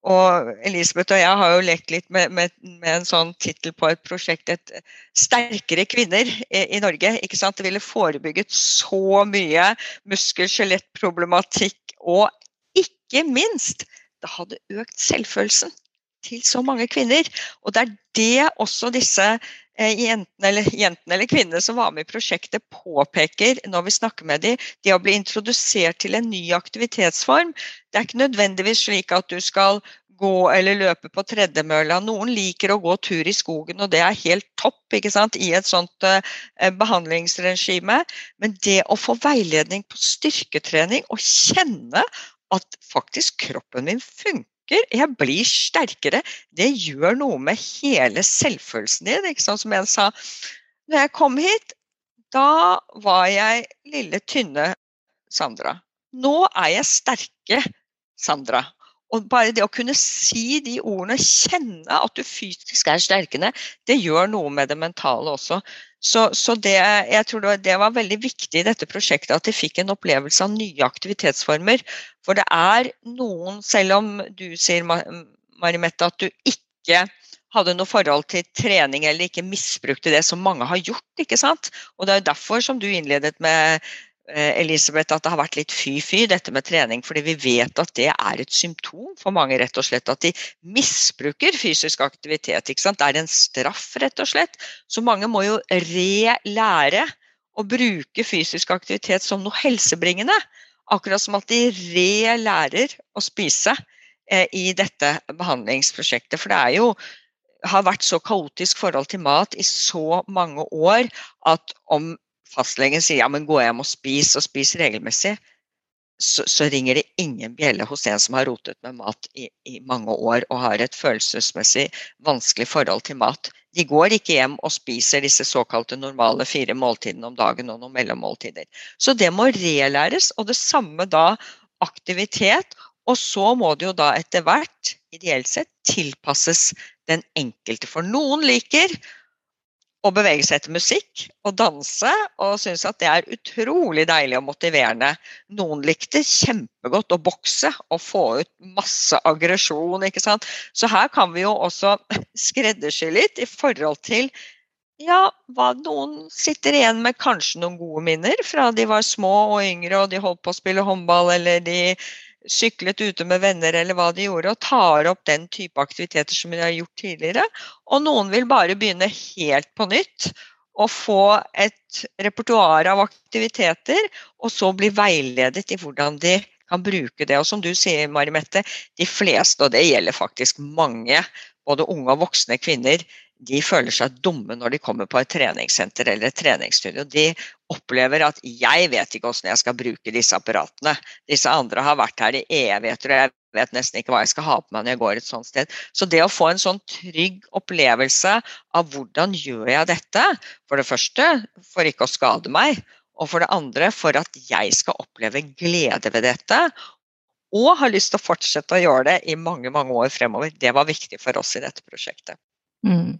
Og Elisabeth og jeg har jo lekt litt med, med, med en sånn tittel på et prosjekt et 'Sterkere kvinner i, i Norge'. ikke sant? Det ville forebygget så mye muskel-skjelettproblematikk. Og ikke minst, det hadde økt selvfølelsen til så mange kvinner. Og det er det også disse jentene, eller, jentene eller kvinnene som var med i prosjektet påpeker når vi snakker med dem. det å bli introdusert til en ny aktivitetsform. Det er ikke nødvendigvis slik at du skal gå eller løpe på tredemølla. Noen liker å gå tur i skogen, og det er helt topp i et sånt uh, behandlingsregime. Men det å få veiledning på styrketrening og kjenne at faktisk kroppen min funker jeg blir sterkere. Det gjør noe med hele selvfølelsen din. Ikke sant? Som en sa når jeg kom hit, da var jeg lille, tynne Sandra. Nå er jeg sterke Sandra. Og bare det å kunne si de ordene, kjenne at du fysisk er sterkende, det gjør noe med det mentale også. Så, så det, jeg tror det var, det var, veldig viktig i dette prosjektet at de fikk en opplevelse av nye aktivitetsformer. For det er noen, selv om du sier Marimette, at du ikke hadde noe forhold til trening eller ikke misbrukte det som mange har gjort. ikke sant? Og Det er derfor som du innledet med Elisabeth, at det har vært litt fy-fy, dette med trening. Fordi vi vet at det er et symptom for mange, rett og slett. At de misbruker fysisk aktivitet. ikke sant? Det er en straff, rett og slett. Så mange må jo relære å bruke fysisk aktivitet som noe helsebringende. Akkurat som at de relærer å spise eh, i dette behandlingsprosjektet. For det er jo har vært så kaotisk forhold til mat i så mange år at om fastlegen sier ja, men gå hjem og spis, og spis regelmessig, så, så, ringer det ingen bjelle hos en som har rotet med mat i, i, mange år og har et følelsesmessig vanskelig forhold til mat. De går ikke hjem og spiser disse såkalte normale fire måltidene om dagen og noen mellommåltider. Så det må relæres, og det samme da aktivitet. Og så må det jo da etter hvert, ideelt sett, tilpasses den enkelte. For noen liker å bevege seg til musikk og danse, og syns at det er utrolig deilig og motiverende. Noen likte kjempegodt å bokse og få ut masse aggresjon, ikke sant. Så her kan vi jo også skreddersy litt i forhold til ja, hva noen sitter igjen med kanskje noen gode minner fra de var små og yngre og de holdt på å spille håndball eller de syklet ute med venner eller hva de gjorde, og tar opp den type aktiviteter som de har gjort tidligere. Og noen vil bare begynne helt på nytt og få et repertoar av aktiviteter, og så bli veiledet i hvordan de kan bruke det. Og som du sier, Mari Mette, de fleste, og det gjelder faktisk mange, både unge og voksne kvinner, de føler seg dumme når de kommer på et treningssenter eller et treningsstudio. De opplever at 'jeg vet ikke hvordan jeg skal bruke disse apparatene'. Disse andre har vært her i evigheter, og jeg vet nesten ikke hva jeg skal ha på meg når jeg går et sånt sted. Så det å få en sånn trygg opplevelse av hvordan gjør jeg dette, for det første for ikke å skade meg, og for det andre for at jeg skal oppleve glede ved dette, og har lyst til å fortsette å gjøre det i mange mange år fremover, det var viktig for oss i dette prosjektet. Mm.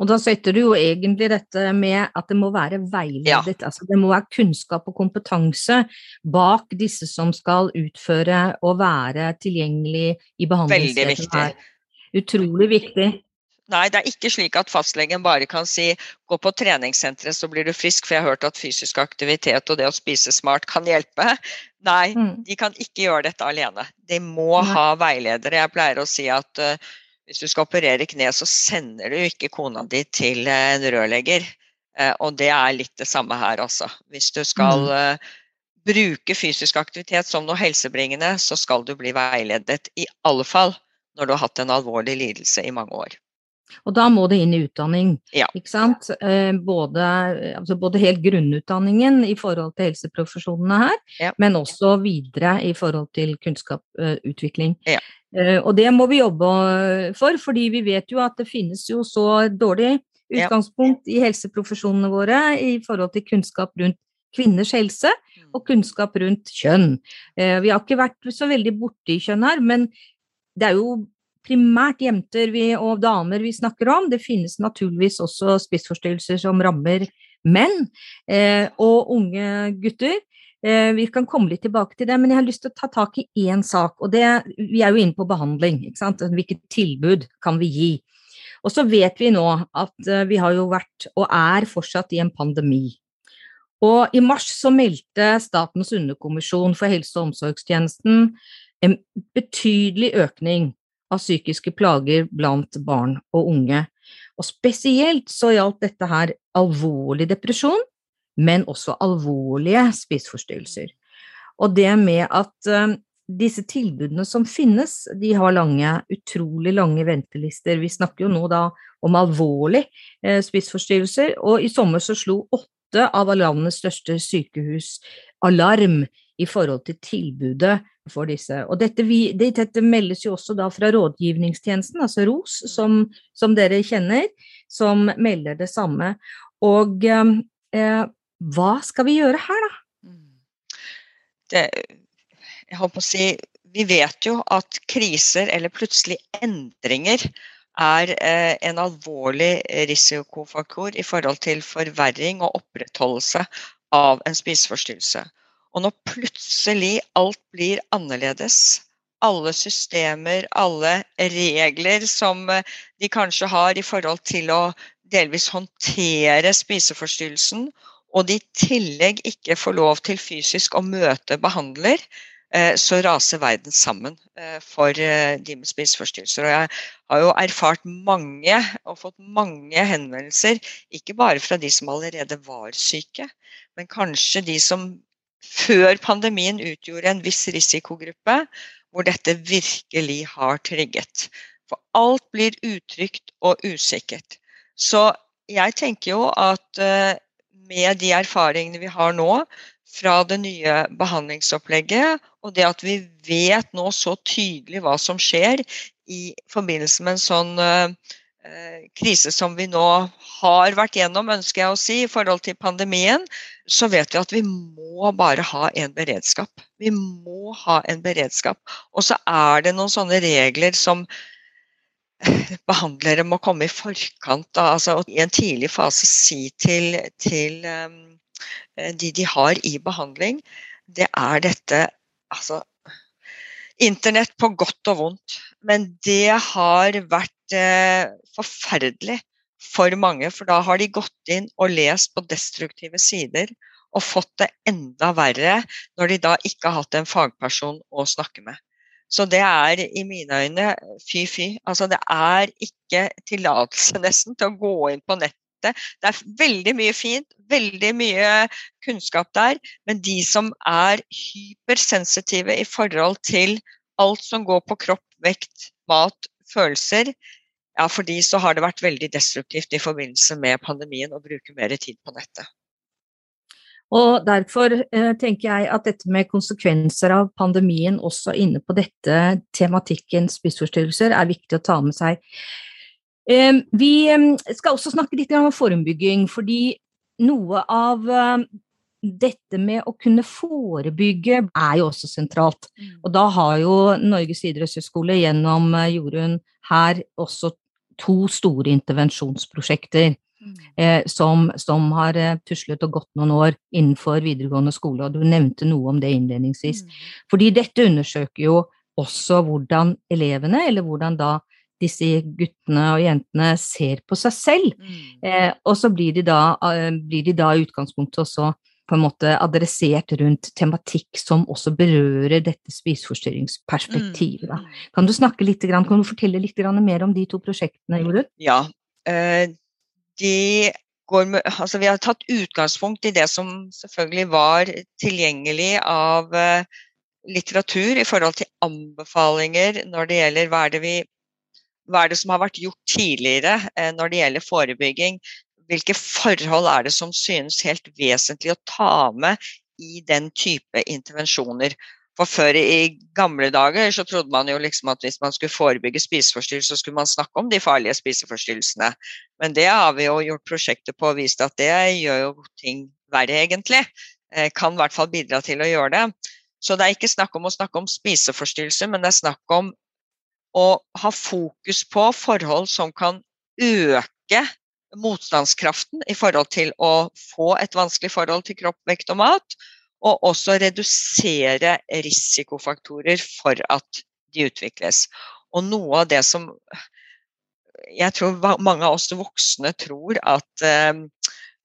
Og da setter du jo egentlig dette med at det må være veiledet. Ja. Altså det må være kunnskap og kompetanse bak disse som skal utføre og være tilgjengelig i behandlingsstedet. Veldig viktig. Utrolig viktig. Nei, det er ikke slik at fastlegen bare kan si gå på treningssenteret så blir du frisk, for jeg har hørt at fysisk aktivitet og det å spise smart kan hjelpe. Nei, mm. de kan ikke gjøre dette alene. De må Nei. ha veiledere. Jeg pleier å si at uh, hvis du skal operere kne, så sender du ikke kona di til eh, en rørlegger. Eh, og det er litt det samme her, altså. Hvis du skal mm. Eh, bruke fysisk aktivitet som noe helsebringende, så skal du bli veiledet. I alle fall når du har hatt en alvorlig lidelse i mange år. Og da må det inn i utdanning, ja. ikke sant. Både, altså både, helt grunnutdanningen i forhold til helseprofesjonene her, ja. men også videre i forhold til kunnskapsutvikling. Ja. Eh, og det må vi jobbe for, fordi vi vet jo at det finnes jo så dårlig utgangspunkt i helseprofesjonene våre i forhold til kunnskap rundt kvinners helse mm. og kunnskap rundt kjønn. Eh, vi har ikke vært så veldig borti kjønn her, men det er jo primært jenter og damer vi snakker om. Det finnes naturligvis også spissforstyrrelser som rammer menn eh, og unge gutter. Eh, vi kan komme litt tilbake til det, men jeg har lyst til å ta tak i én sak. og det, Vi er jo inne på behandling. ikke sant? Hvilket tilbud kan vi gi? Og så vet vi nå at eh, vi har jo vært, og er fortsatt, i en pandemi. Og i mars så meldte Statens underkommisjon for helse- og omsorgstjenesten en betydelig økning av psykiske plager blant barn og unge. Og spesielt så gjaldt dette her alvorlig depresjon, men også alvorlige spiseforstyrrelser. Og det med at uh, disse tilbudene som finnes, de har lange, utrolig lange ventelister. Vi snakker jo nå da om alvorlig uh, spiseforstyrrelser, og i sommer så slo åtte av landets største sykehus alarm i forhold til tilbudet for disse. Og dette, vi, dette meldes jo også da fra rådgivningstjenesten, altså ROS, som, som dere kjenner, som melder det samme. Og eh, hva skal vi gjøre her, da? Mm. Det, jeg håper å si Vi vet jo at kriser eller plutselig endringer er eh, en alvorlig risikofaktor i forhold til forverring og opprettholdelse av en spiseforstyrrelse. Og når plutselig alt blir annerledes, alle systemer, alle regler som eh, de kanskje har i forhold til å delvis håndtere spiseforstyrrelsen, og de i tillegg ikke får lov til fysisk å møte behandler, eh, så raser verden sammen eh, for de med spiseforstyrrelser. Og jeg har jo erfart mange og fått mange henvendelser, ikke bare fra de som allerede var syke, men kanskje de som før pandemien utgjorde en viss risikogruppe, hvor dette virkelig har trigget. For alt blir utrygt og usikkert. Så jeg tenker jo at eh, med de erfaringene vi har nå fra det nye behandlingsopplegget, og det at vi vet nå så tydelig hva som skjer i forbindelse med en sånn uh, krise som vi nå har vært gjennom, ønsker jeg å si, i forhold til pandemien, så vet vi at vi må bare ha en beredskap. Vi må ha en beredskap. Og så er det noen sånne regler som behandlere må komme i forkant av. Altså i en tidlig fase si til, til um, de de har i behandling, det er dette altså Internett på godt og vondt. Men det har vært eh, forferdelig for mange, for da har de gått inn og lest på destruktive sider og fått det enda verre når de da ikke har hatt en fagperson å snakke med. Så det er i mine øyne fy-fy. Altså det er ikke tillatelse nesten til å gå inn på nettet. Det er veldig mye fint, veldig mye kunnskap der, men de som er hypersensitive i forhold til alt som går på kropp, vekt, mat, følelser, ja, for de så har det vært veldig destruktivt i forbindelse med pandemien å bruke mer tid på nettet. Og Derfor eh, tenker jeg at dette med konsekvenser av pandemien også inne på dette tematikken spiseforstyrrelser er viktig å ta med seg. Eh, vi eh, skal også snakke litt om forebygging, fordi noe av eh, dette med å kunne forebygge er jo også sentralt. Mm. Og da har jo Norges idrettshøgskole gjennom eh, Jorunn her også to store intervensjonsprosjekter mm. eh, som, som, har eh, tuslet og gått noen år innenfor videregående skole, og du nevnte noe om det innledningsvis. Mm. Fordi dette undersøker jo også hvordan elevene, eller hvordan da disse guttene og jentene ser på seg selv. Mm. Eh, og så blir de da, eh, blir de da i utgangspunktet også på en måte adressert rundt tematikk som også berører dette spiseforstyrringsperspektivet. Mm. Kan du snakke litt, kan du fortelle litt mer om de to prosjektene, Jorunn? Ja. De går med, altså vi har tatt utgangspunkt i det som selvfølgelig var tilgjengelig av eh, litteratur i forhold til anbefalinger når det gjelder hva er det, vi, hva er det som har vært gjort tidligere eh, når det gjelder forebygging hvilke forhold er det som synes helt vesentlig å ta med i den type intervensjoner? For før i gamle dager så trodde man jo liksom at hvis man skulle forebygge spiseforstyrrelser, så skulle man snakke om de farlige spiseforstyrrelsene. Men det har vi jo gjort prosjekter på og vist at det gjør jo ting verre, egentlig. Eh, kan i hvert fall bidra til å gjøre det. Så det er ikke snakk om å snakke om spiseforstyrrelser, men det er snakk om å ha fokus på forhold som kan øke motstandskraften i forhold til å få et vanskelig forhold til kropp, vekt og mat, og også redusere risikofaktorer for at de utvikles. Og noe av det som jeg tror mange av oss voksne tror at eh,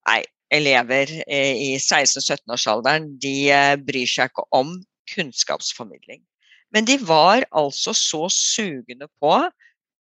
nei, elever i 16-17-årsalderen de eh, bryr seg ikke om kunnskapsformidling. Men de var altså så sugende på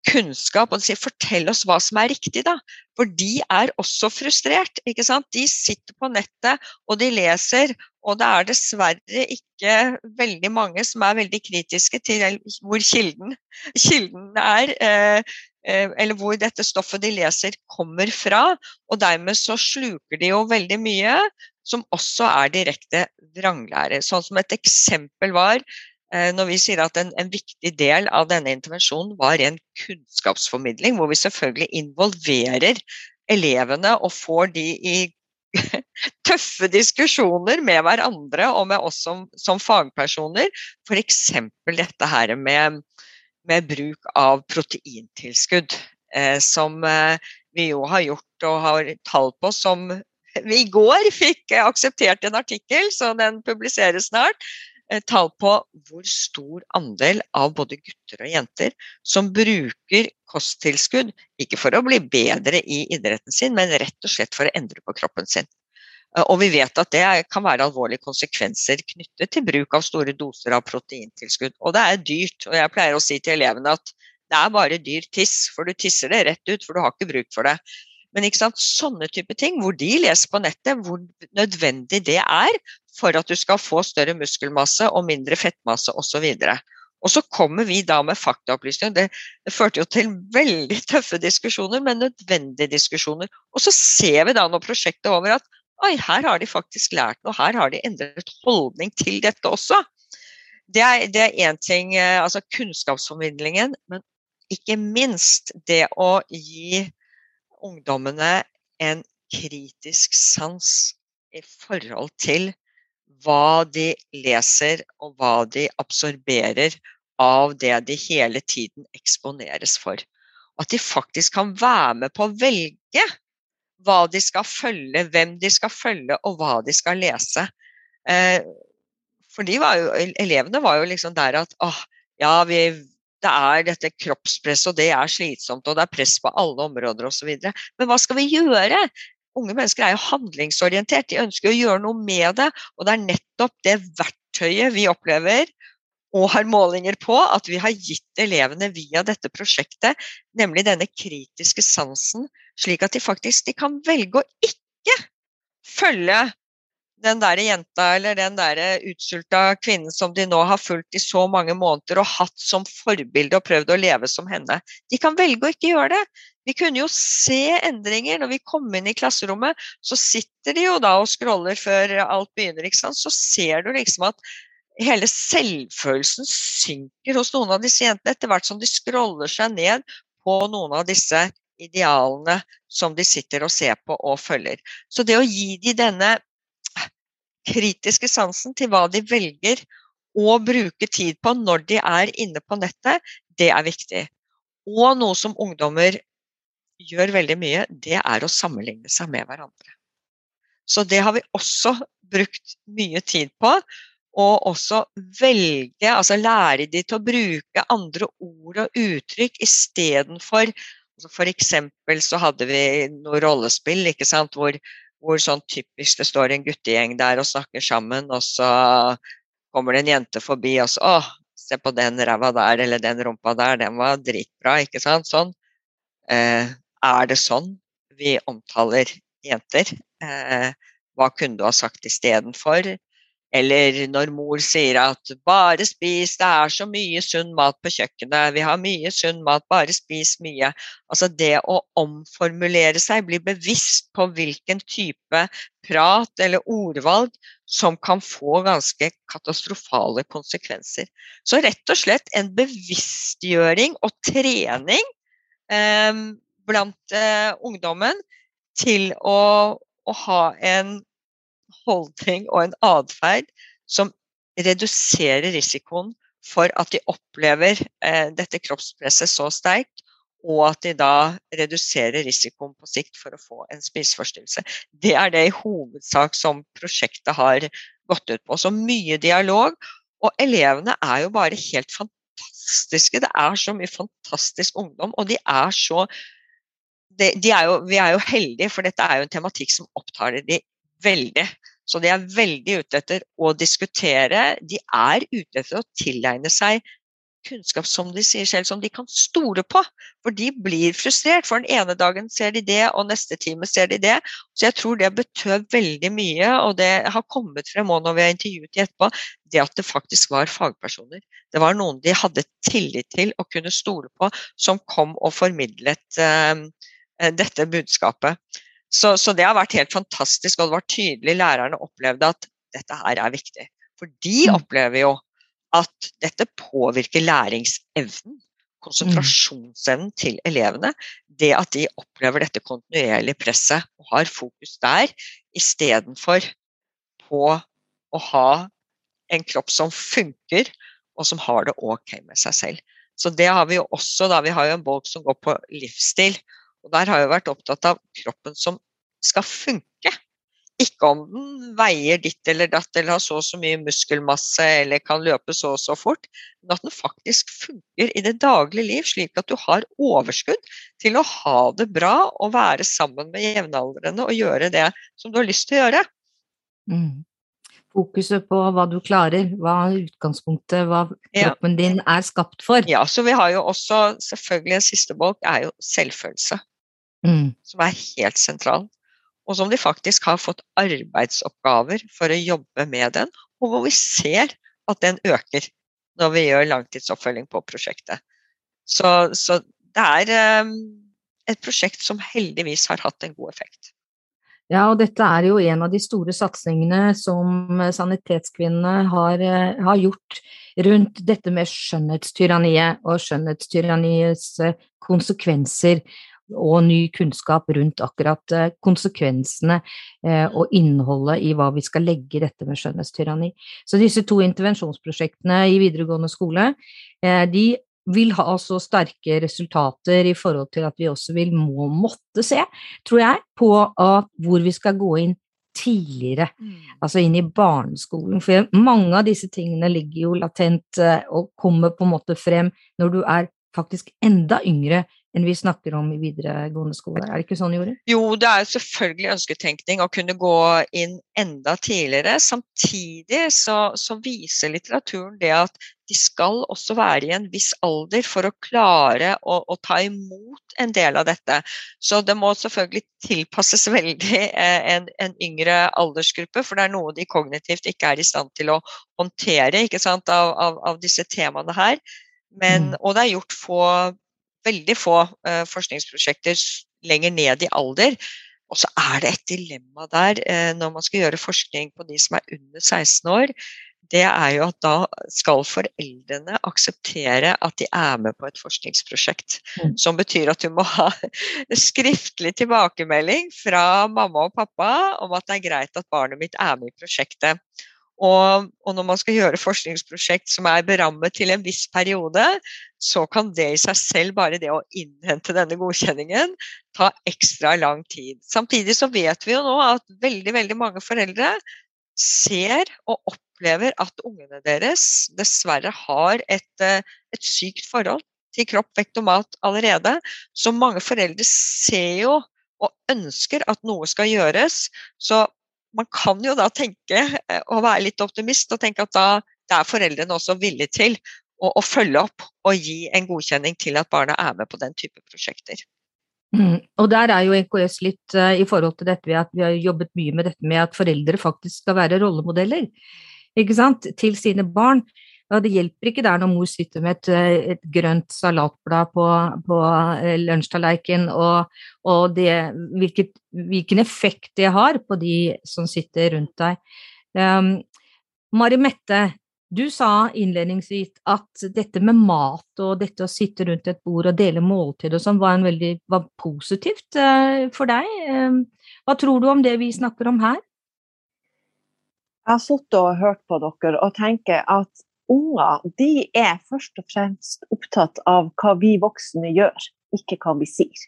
kunnskap og sier 'fortell oss hva som er riktig', da. For de er også frustrert. ikke sant? De sitter på nettet og de leser, og det er dessverre ikke veldig mange som er veldig kritiske til hvor kilden, kilden er. Eh, eh, eller hvor dette stoffet de leser kommer fra. Og dermed så sluker de jo veldig mye som også er direkte vranglære. Sånn som et eksempel var når vi sier at en, en, viktig del av denne intervensjonen var ren kunnskapsformidling, hvor vi selvfølgelig involverer elevene og får de i tøffe diskusjoner med hverandre og med oss som, som fagpersoner. F.eks. dette her med, med, bruk av proteintilskudd. eh, som eh, vi jo har gjort og har tall på, som vi i går fikk akseptert en artikkel, så den publiseres snart. Eh, tall på hvor stor andel av både gutter og jenter som bruker kosttilskudd, ikke for å bli bedre i idretten sin, men rett og slett for å endre på kroppen sin. Eh, og vi vet at det kan være alvorlige konsekvenser knyttet til bruk av store doser av proteintilskudd. Og det er dyrt. Og jeg pleier å si til elevene at det er bare dyr tiss, for du tisser det rett ut, for du har ikke bruk for det. Men ikke sant, sånne type ting, hvor de leser på nettet hvor nødvendig det er for at du skal få større muskelmasse og mindre fettmasse osv. Og så kommer vi da med faktaopplysninger. Det, det, førte jo til veldig tøffe diskusjoner, men nødvendige diskusjoner. Og så ser vi da når prosjektet er over at oi, her har de faktisk lært noe, her har de endret holdning til dette også. Det er én ting, eh, altså kunnskapsformidlingen, men ikke minst det å gi ungdommene en kritisk sans i forhold til hva de leser og hva de absorberer av det de hele tiden eksponeres for. At de faktisk kan være med på å velge hva de skal følge, hvem de skal følge og hva de skal lese. Eh, for var jo, elevene var jo liksom der at åh, ja, vi, det er dette kroppspresset, og det er slitsomt, og det er press på alle områder osv. Men hva skal vi gjøre? Unge mennesker er jo handlingsorientert, de ønsker å gjøre noe med det. Og det er nettopp det verktøyet vi opplever og har målinger på at vi har gitt elevene via dette prosjektet, nemlig denne kritiske sansen, slik at de faktisk de kan velge å ikke følge den der jenta eller den der utsulta kvinnen som de nå har fulgt i så mange måneder og hatt som forbilde og prøvd å leve som henne. De kan velge å ikke gjøre det. Vi kunne jo se endringer når vi kom inn i klasserommet. Så sitter de jo da og scroller før alt begynner. ikke sant? Så ser du liksom at hele selvfølelsen synker hos noen av disse jentene etter hvert som de scroller seg ned på noen av disse idealene som de sitter og ser på og følger. Så det å gi de denne kritiske sansen til hva de velger å bruke tid på når de er inne på nettet, det er viktig. Og noe som ungdommer gjør veldig mye, det er å sammenligne seg med hverandre. Så det har vi også brukt mye tid på. Og også velge, altså lære de til å bruke andre ord og uttrykk istedenfor altså eksempel så hadde vi noe rollespill ikke sant, hvor hvor sånn typisk det står en guttegjeng der og snakker sammen, og så kommer det en jente forbi og så Å, se på den ræva der, eller den rumpa der, den var dritbra, ikke sant? Sånn. Eh, er det sånn vi omtaler jenter? Eh, hva kunne du ha sagt istedenfor? Eller når mor sier at 'bare spis, det er så mye sunn mat på kjøkkenet', 'vi har mye sunn mat, bare spis mye'. Altså det å omformulere seg, bli bevisst på hvilken type prat eller ordvalg som kan få ganske katastrofale konsekvenser. Så rett og slett en bevisstgjøring og trening eh, blant eh, ungdommen til å, å ha en holdning og en atferd som reduserer risikoen for at de opplever eh, dette kroppspresset så sterkt, og at de da reduserer risikoen på sikt for å få en spiseforstyrrelse. Det er det i hovedsak som prosjektet har gått ut på. Så mye dialog. Og elevene er jo bare helt fantastiske. Det er så mye fantastisk ungdom, og de er så de, de er jo, Vi er jo heldige, for dette er jo en tematikk som opptar de veldig. Så de er veldig ute etter å diskutere. De er ute etter å tilegne seg kunnskap som de sier selv, som de kan stole på. For de blir frustrert. For den ene dagen ser de det, og neste time ser de det. Så jeg tror det betød veldig mye, og det har kommet frem òg når vi har intervjuet de etterpå, det at det faktisk var fagpersoner. Det var noen de hadde tillit til og kunne stole på, som kom og formidlet eh, dette budskapet. Så, så, det har vært helt fantastisk, og det var tydelig lærerne opplevde at dette her er viktig. For de mm. opplever jo at dette påvirker læringsevnen, konsentrasjonsevnen til elevene. Det at de opplever dette kontinuerlige presset og har fokus der, istedenfor på å ha en kropp som funker, og som har det ok med seg selv. Så det har vi jo også, da. Vi har jo en bolk som går på livsstil. Og der har jeg vært opptatt av kroppen som skal funke. Ikke om den veier ditt eller datt eller har så og så mye muskelmasse eller kan løpe så og så fort, men at den faktisk funker i det daglige liv, slik at du har overskudd til å ha det bra og være sammen med jevnaldrende og gjøre det som du har lyst til å gjøre. Mm. Fokuset på hva du klarer, hva er utgangspunktet, hva kroppen ja. din er skapt for. Ja, så vi har jo også selvfølgelig en siste bolk, er jo selvfølelse. Mm. Som er helt sentral og som de faktisk har fått arbeidsoppgaver for å jobbe med den, og hvor vi ser at den øker når vi gjør langtidsoppfølging på prosjektet. Så, så det er um, et prosjekt som heldigvis har hatt en god effekt. Ja, og dette er jo en av de store satsingene som Sanitetskvinnene har, eh, har gjort rundt dette med skjønnhetstyranniet og skjønnhetstyranniets eh, konsekvenser og ny kunnskap rundt akkurat eh, konsekvensene eh, og innholdet i hva vi skal legge i dette med skjønnhetstyranni. Så disse to intervensjonsprosjektene i videregående skole, eh, de vil ha så sterke resultater i forhold til at vi også vil må måtte se, tror jeg, på hvor vi skal gå inn tidligere, mm. altså inn i barneskolen. For mange av disse tingene ligger jo latent og kommer på en måte frem når du er faktisk enda yngre enn vi snakker om i videregående skole. Er det ikke sånn, Jorunn? Jo, det er selvfølgelig ønsketenkning å kunne gå inn enda tidligere. Samtidig så, så, viser litteraturen det at de skal også være i en viss alder for å klare å, å, ta imot en del av dette. Så det må selvfølgelig tilpasses veldig eh, en, en yngre aldersgruppe, for det er noe de kognitivt ikke er i stand til å håndtere sant, av, av, av, disse temaene her. Men, mm. Og det er gjort få veldig få uh, forskningsprosjekter lenger ned i alder. Og så er det et dilemma der uh, når man skal gjøre forskning på de som er under 16 år. Det er jo at da skal foreldrene akseptere at de er med på et forskningsprosjekt. Mm. Som betyr at du må ha skriftlig tilbakemelding fra mamma og pappa om at det er greit at barnet mitt er med i prosjektet. Og, og, når man skal gjøre forskningsprosjekt som er berammet til en viss periode, så kan det i seg selv, bare det å innhente denne godkjenningen, ta ekstra lang tid. Samtidig så vet vi jo nå at veldig, veldig mange foreldre ser og opplever at ungene deres dessverre har et, eh, et sykt forhold til kropp, vekt og mat allerede. Så mange foreldre ser jo og ønsker at noe skal gjøres. Så man kan jo da tenke eh, og være litt optimist og tenke at da er foreldrene også villige til å, å, følge opp og gi en godkjenning til at barna er med på den type prosjekter. Mm. Og der er jo NKS litt uh, i forhold til dette ved at vi har jobbet mye med dette med at foreldre faktisk skal være rollemodeller ikke sant, til sine barn. Ja, det hjelper ikke der når mor sitter med et, eh, et grønt salatblad på, på eh, lunsjtallerkenen, og, og det, hvilket, hvilken effekt det har på de som sitter rundt deg. Um, Mari Mette, du sa innledningsvis at dette med mat og dette å sitte rundt et bord og dele måltid og sånn var, var positivt uh, for deg. Um, hva tror du om det vi snakker om her? Jeg har sittet og hørt på dere og tenker at unger de er først og fremst opptatt av hva vi voksne gjør, ikke hva vi sier.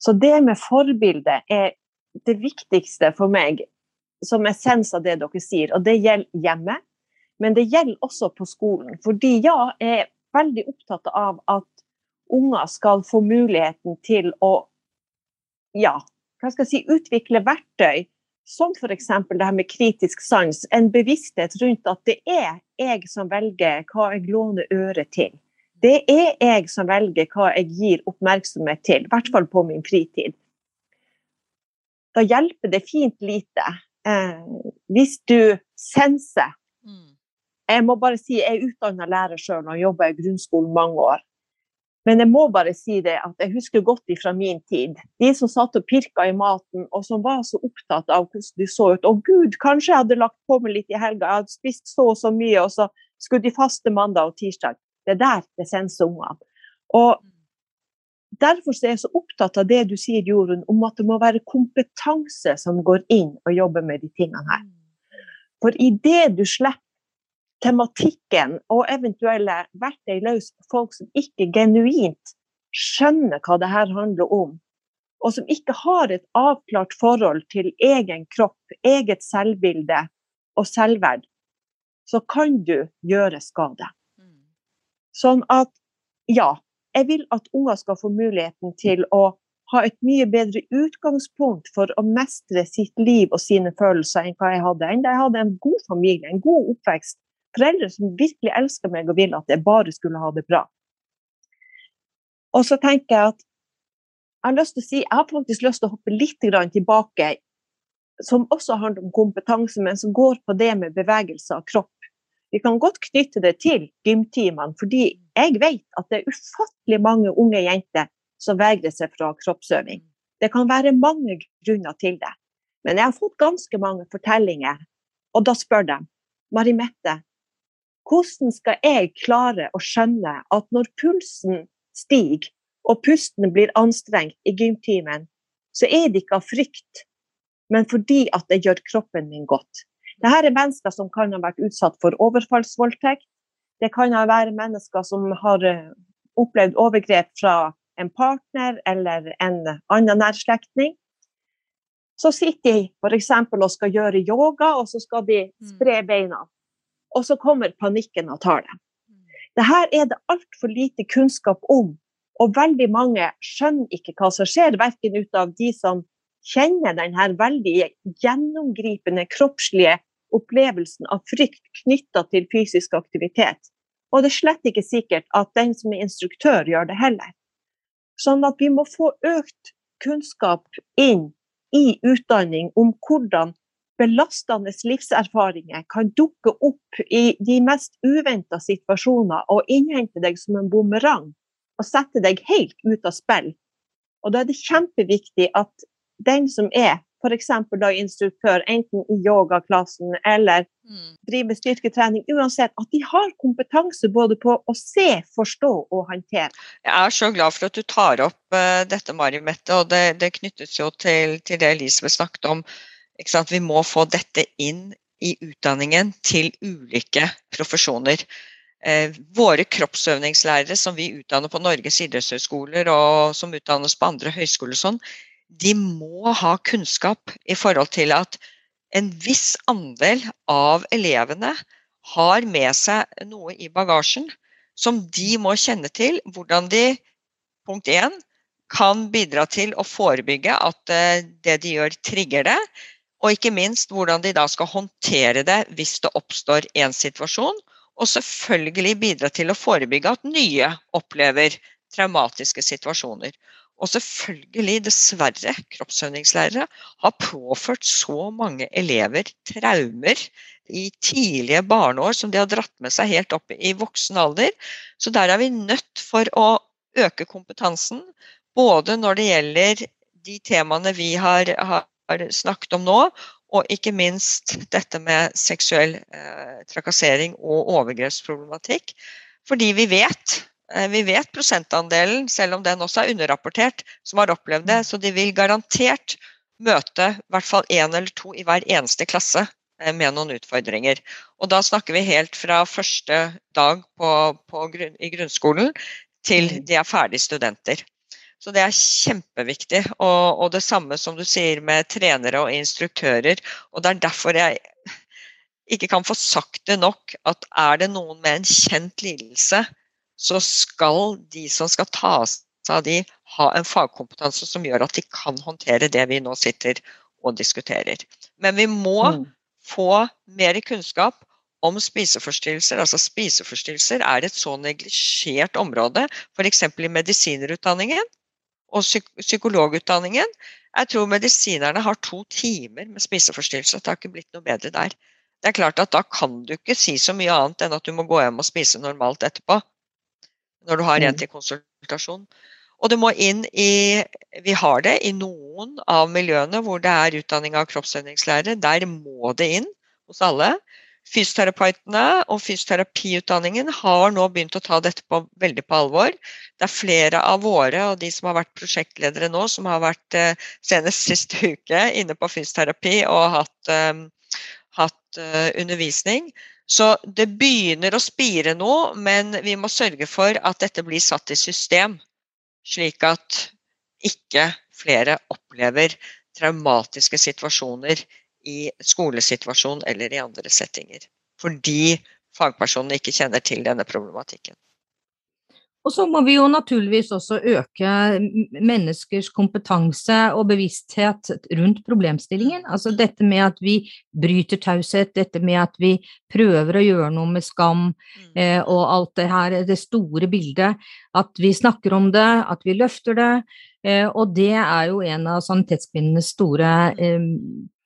Så det med forbilde er det viktigste for meg som essens av det dere sier. Og det gjelder hjemme, men det gjelder også på skolen. Fordi ja, jeg er veldig opptatt av at unger skal få muligheten til å ja, hva skal jeg si, utvikle verktøy som f.eks. det her med kritisk sans, en bevissthet rundt at det er jeg som velger hva jeg låner øret til. Det er jeg som velger hva jeg gir oppmerksomhet til, i hvert fall på min fritid. Da hjelper det fint lite eh, hvis du senser. Mm. Jeg må bare si, jeg er utdanna lærer sjøl og jobba i grunnskolen mange år. Men jeg må bare si det at jeg husker godt ifra min tid. De som satt og pirka i maten, og som var så opptatt av hvordan du så ut. Å gud, kanskje jeg hadde lagt på meg litt i helga, jeg hadde spist så og så mye, og så skulle de faste mandag og tirsdag. Det er der det sendes ungene. Og Derfor er jeg så opptatt av det du sier, Jorunn, om at det må være kompetanse som går inn og jobber med de tingene her. For idet du slipper tematikken og eventuelle verktøy løs på folk som ikke genuint skjønner hva det her handler om, og som ikke har et avklart forhold til egen kropp, eget selvbilde og selvverd, så kan du gjøre skade. Sånn at ja, jeg vil at unger skal få muligheten til å ha et mye bedre utgangspunkt for å mestre sitt liv og sine følelser enn hva jeg hadde. Enn da jeg hadde en god familie, en god oppvekst. Foreldre som virkelig elsker meg og vil at jeg bare skulle ha det bra. Og så tenker jeg at jeg har lyst til å si, jeg har faktisk lyst til å hoppe litt tilbake, som også handler om kompetanse, men som går på det med bevegelse av kropp. Vi kan godt knytte det til gymtimene, fordi jeg vet at det er ufattelig mange unge jenter som vegrer seg fra kroppsøving. Det kan være mange grunner til det. Men jeg har fått ganske mange fortellinger, og da spør de Mari Mette, hvordan skal jeg klare å skjønne at når pulsen stiger og pusten blir anstrengt i gymtimen, så er det ikke av frykt, men fordi at det gjør kroppen min godt. Dette er mennesker som kan ha vært utsatt for overfallsvoldtekt. Det kan ha vært mennesker som har eh, opplevd overgrep fra en partner eller en annen nærslektning. Så sitter de f.eks. og skal gjøre yoga, og så skal de mm. spre beina. Og så kommer panikken og tar dem. Dette er det altfor lite kunnskap om. Og veldig mange skjønner ikke hva som skjer, verken ut av de som kjenner denne veldig gjennomgripende kroppslige opplevelsen av frykt knytta til fysisk aktivitet. Og det er slett ikke sikkert at den som er instruktør, gjør det heller. Sånn at vi må få økt kunnskap inn i utdanning om hvordan belastende livserfaringer kan dukke opp i de mest uventa situasjoner og innhente deg som en bumerang og sette deg helt ut av spill. Og da er det kjempeviktig at den som er f.eks. da instruktør, enten i yogaklassen eller mm. driver styrketrening, uansett at de har kompetanse både på å se, forstå og håndtere. Jeg er så glad for at du tar opp uh, dette, Mari Mette, og det, det knyttes jo til, til det Elisabeth snakket om. Vi må få dette inn i utdanningen til ulike profesjoner. Eh, våre kroppsøvingslærere som vi utdanner på Norges idrettshøyskoler og som utdannes på andre høyskoler, sånn, de må ha kunnskap i forhold til at en viss andel av elevene har med seg noe i bagasjen som de må kjenne til. Hvordan de punkt én, kan bidra til å forebygge at eh, det de gjør, trigger det. Og ikke minst hvordan de da skal håndtere det hvis det oppstår en situasjon. Og selvfølgelig bidra til å forebygge at nye opplever traumatiske situasjoner. Og selvfølgelig, dessverre, kroppsøvingslærere har påført så mange elever traumer i tidlige barneår som de har dratt med seg helt opp i voksen alder. Så der er vi nødt for å øke kompetansen, både når det gjelder de temaene vi har, har snakket om nå, og ikke minst dette med seksuell eh, trakassering og overgrepsproblematikk. Fordi vi vet Eh, vi vet prosentandelen, selv om den også er underrapportert, som har opplevd det. Så de vil garantert møte i hvert fall én eller to i hver eneste klasse eh, med noen utfordringer. Og da snakker vi helt fra første dag på, på i grunnskolen til de er ferdige studenter. Så det er kjempeviktig. Og, og, det samme som du sier med trenere og instruktører. Og det er derfor jeg ikke kan få sagt det nok, at er det noen med en kjent lidelse så skal de som skal ta seg av de, ha en fagkompetanse som gjør at de kan håndtere det vi nå sitter og diskuterer. Men vi må mm. få mer kunnskap om spiseforstyrrelser. Altså Spiseforstyrrelser er et så neglisjert område, f.eks. i medisinerutdanningen og psykologutdanningen. Jeg tror medisinerne har to timer med spiseforstyrrelser. Det har ikke blitt noe bedre der. Det er klart at Da kan du ikke si så mye annet enn at du må gå hjem og spise normalt etterpå når du har en mm. til konsultasjon. Og det må inn i Vi har det i noen av miljøene hvor det er utdanning av kroppsøvingslære. Der må det inn hos alle. Fysioterapeutene og fysioterapiutdanningen har nå begynt å ta dette på, veldig på alvor. Det er flere av våre og de som har vært prosjektledere nå, som har vært eh, senest siste uke inne på fysioterapi og hatt, um, hatt uh, undervisning Så det begynner å spire nå, men vi må sørge for at dette blir satt i system. Slik at ikke flere opplever traumatiske situasjoner i skolesituasjon eller i andre settinger. Fordi fagpersonene ikke kjenner til denne problematikken. Og så må vi jo naturligvis også øke menneskers kompetanse og bevissthet rundt problemstillingen. Altså dette med at vi bryter taushet, dette med at vi prøver å gjøre noe med skam mm. eh, og alt det her, det store bildet. At vi snakker om det, at vi løfter det. Eh, og det er jo en av sanitetskvinnenes store mm. eh,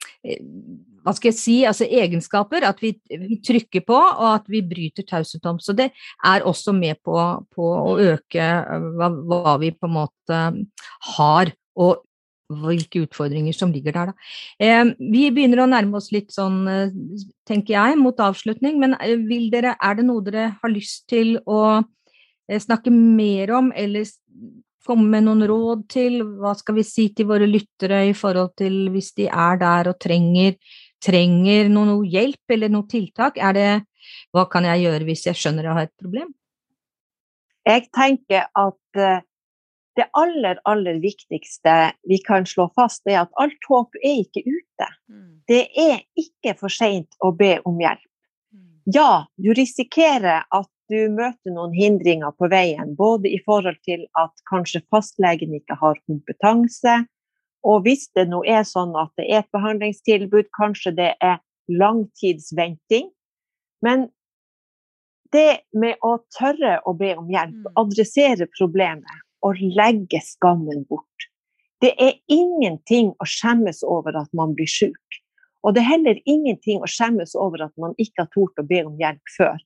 hva skal jeg si, altså egenskaper. At vi, vi, trykker på, og at vi bryter taushet om. Så det er også med på, på å øke hva, hva, vi på en måte har, og hvilke utfordringer som ligger der. Da. Eh, vi begynner å nærme oss litt sånn, øh, tenker jeg, mot avslutning. Men øh, dere, er det noe dere har lyst til å snakke mer om, eller komme med noen råd til? Hva skal vi si til våre lyttere i forhold til hvis de er der og trenger trenger noe hjelp eller noe tiltak? Er det hva kan jeg gjøre hvis jeg skjønner jeg har et problem? Jeg tenker at eh, det aller, aller viktigste vi kan slå fast, er at alt håp er ikke ute. Mm. Det er ikke for seint å be om hjelp. Mm. Ja, du risikerer at du møter noen hindringer på veien, både i forhold til at kanskje fastlegen ikke har kompetanse, og hvis det nå er sånn at det er et behandlingstilbud, kanskje det er langtidsventing. Men det med å tørre å be om hjelp, mm. adressere problemet og legge skammen bort Det er ingenting å skjemmes over at man blir syk. Og det er heller ingenting å skjemmes over at man ikke har tort å be om hjelp før.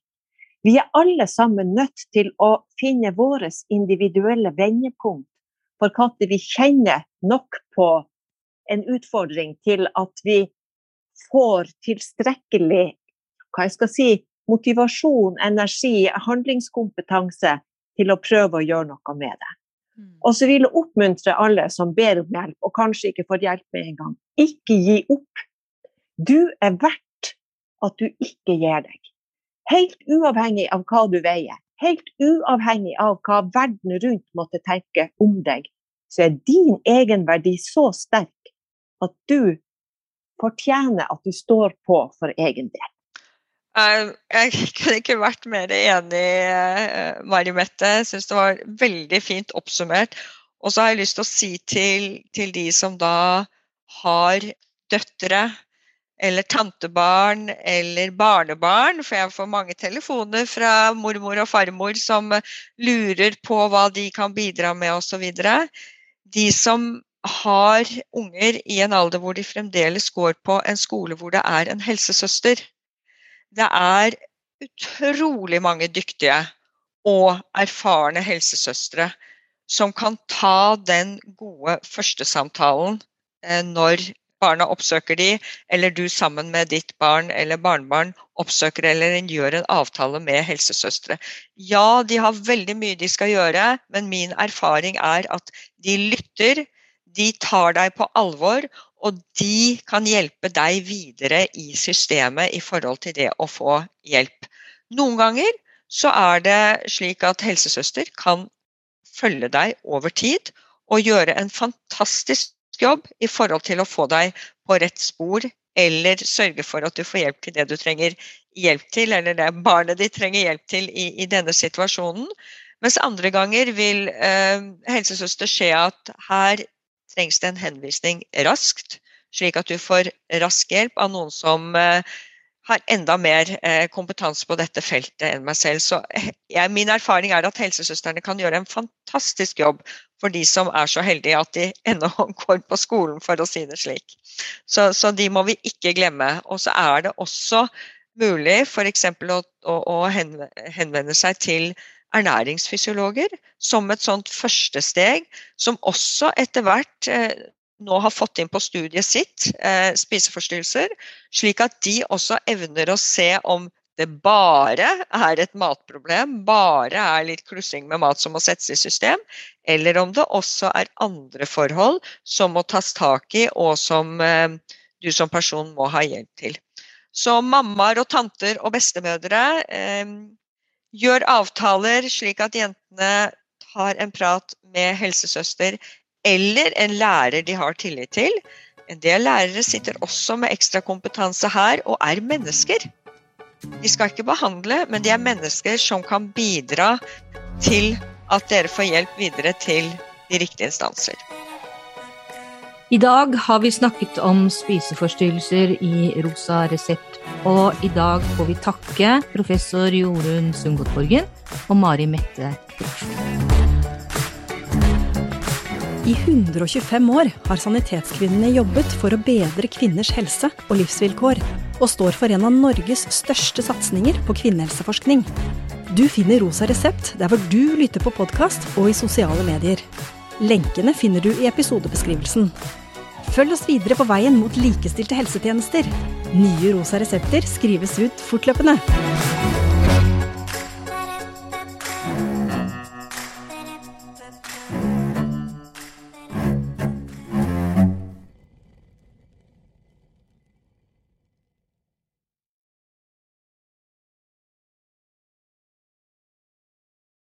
Vi er alle sammen nødt til å finne våre individuelle vendepunkt for når vi kjenner nok på en utfordring til at vi får tilstrekkelig hva jeg skal si, motivasjon, energi, handlingskompetanse til å prøve å gjøre noe med det. Mm. Og så vil jeg oppmuntre alle som ber om hjelp, og kanskje ikke får hjelp med en gang. Ikke gi opp. Du er verdt at du ikke gir deg. Helt uavhengig av hva du veier, helt uavhengig av hva verden rundt måtte tenke om deg, så er din egenverdi så sterk at du fortjener at du står på for egen del. Jeg kunne ikke vært mer enig, eh, Mari Mette. Jeg syns det var veldig fint oppsummert. Og så har jeg lyst til å si til, til de som da har døtre eller tantebarn eller barnebarn, for jeg får mange telefoner fra mormor og farmor som lurer på hva de kan bidra med osv. De som har unger i en alder hvor de fremdeles går på en skole hvor det er en helsesøster. Det er utrolig mange dyktige og erfarne helsesøstre som kan ta den gode førstesamtalen eh, når barna oppsøker de, eller du sammen med ditt barn eller barnebarn oppsøker eller gjør en avtale med helsesøstre. Ja, de har veldig mye de skal gjøre, men min erfaring er at de lytter, de tar deg på alvor, og de kan hjelpe deg videre i systemet i forhold til det å få hjelp. Noen ganger så er det slik at helsesøster kan følge deg over tid og gjøre en fantastisk jobb i forhold til å få deg på rett spor, eller sørge for at du får hjelp til det du trenger hjelp til, eller det barnet ditt trenger hjelp til i, i denne situasjonen. Mens andre ganger vil eh, helsesøster se at her trengs det en henvisning raskt, slik at du får rask hjelp av noen som eh, har enda mer eh, kompetanse på dette feltet enn meg selv. Så eh, jeg, min erfaring er at helsesøstrene kan gjøre en fantastisk jobb for de som er så heldige at de ennå går på skolen, for å si det slik. Så, så de må vi ikke glemme. Og så er det også mulig f.eks. Å, å, å henvende seg til ernæringsfysiologer som et sånt første steg, som også etter hvert eh, nå har fått inn på studiet sitt eh, spiseforstyrrelser, slik at de også evner å se om det bare er et matproblem, bare er litt klussing med mat som må settes i system, eller om det også er andre forhold som må tas tak i, og som eh, du som person må ha hjelp til. Så mammaer og tanter og bestemødre eh, gjør avtaler slik at jentene tar en prat med helsesøster eller en lærer de har tillit til. En del lærere sitter også med ekstra kompetanse her og er mennesker. De skal ikke behandle, men de er mennesker som kan bidra til at dere får hjelp videre til de riktige instanser. I dag har vi snakket om spiseforstyrrelser i Rosa resept, og i dag får vi takke professor Jorunn Sundgodt og Mari Mette Proff. I 125 år har Sanitetskvinnene jobbet for å bedre kvinners helse og livsvilkår, og står for en av Norges største satsinger på kvinnehelseforskning. Du finner Rosa resept der hvor du lytter på podkast og i sosiale medier. Lenkene finner du i episodebeskrivelsen. Følg oss videre på veien mot likestilte helsetjenester. Nye rosa resepter skrives ut fortløpende.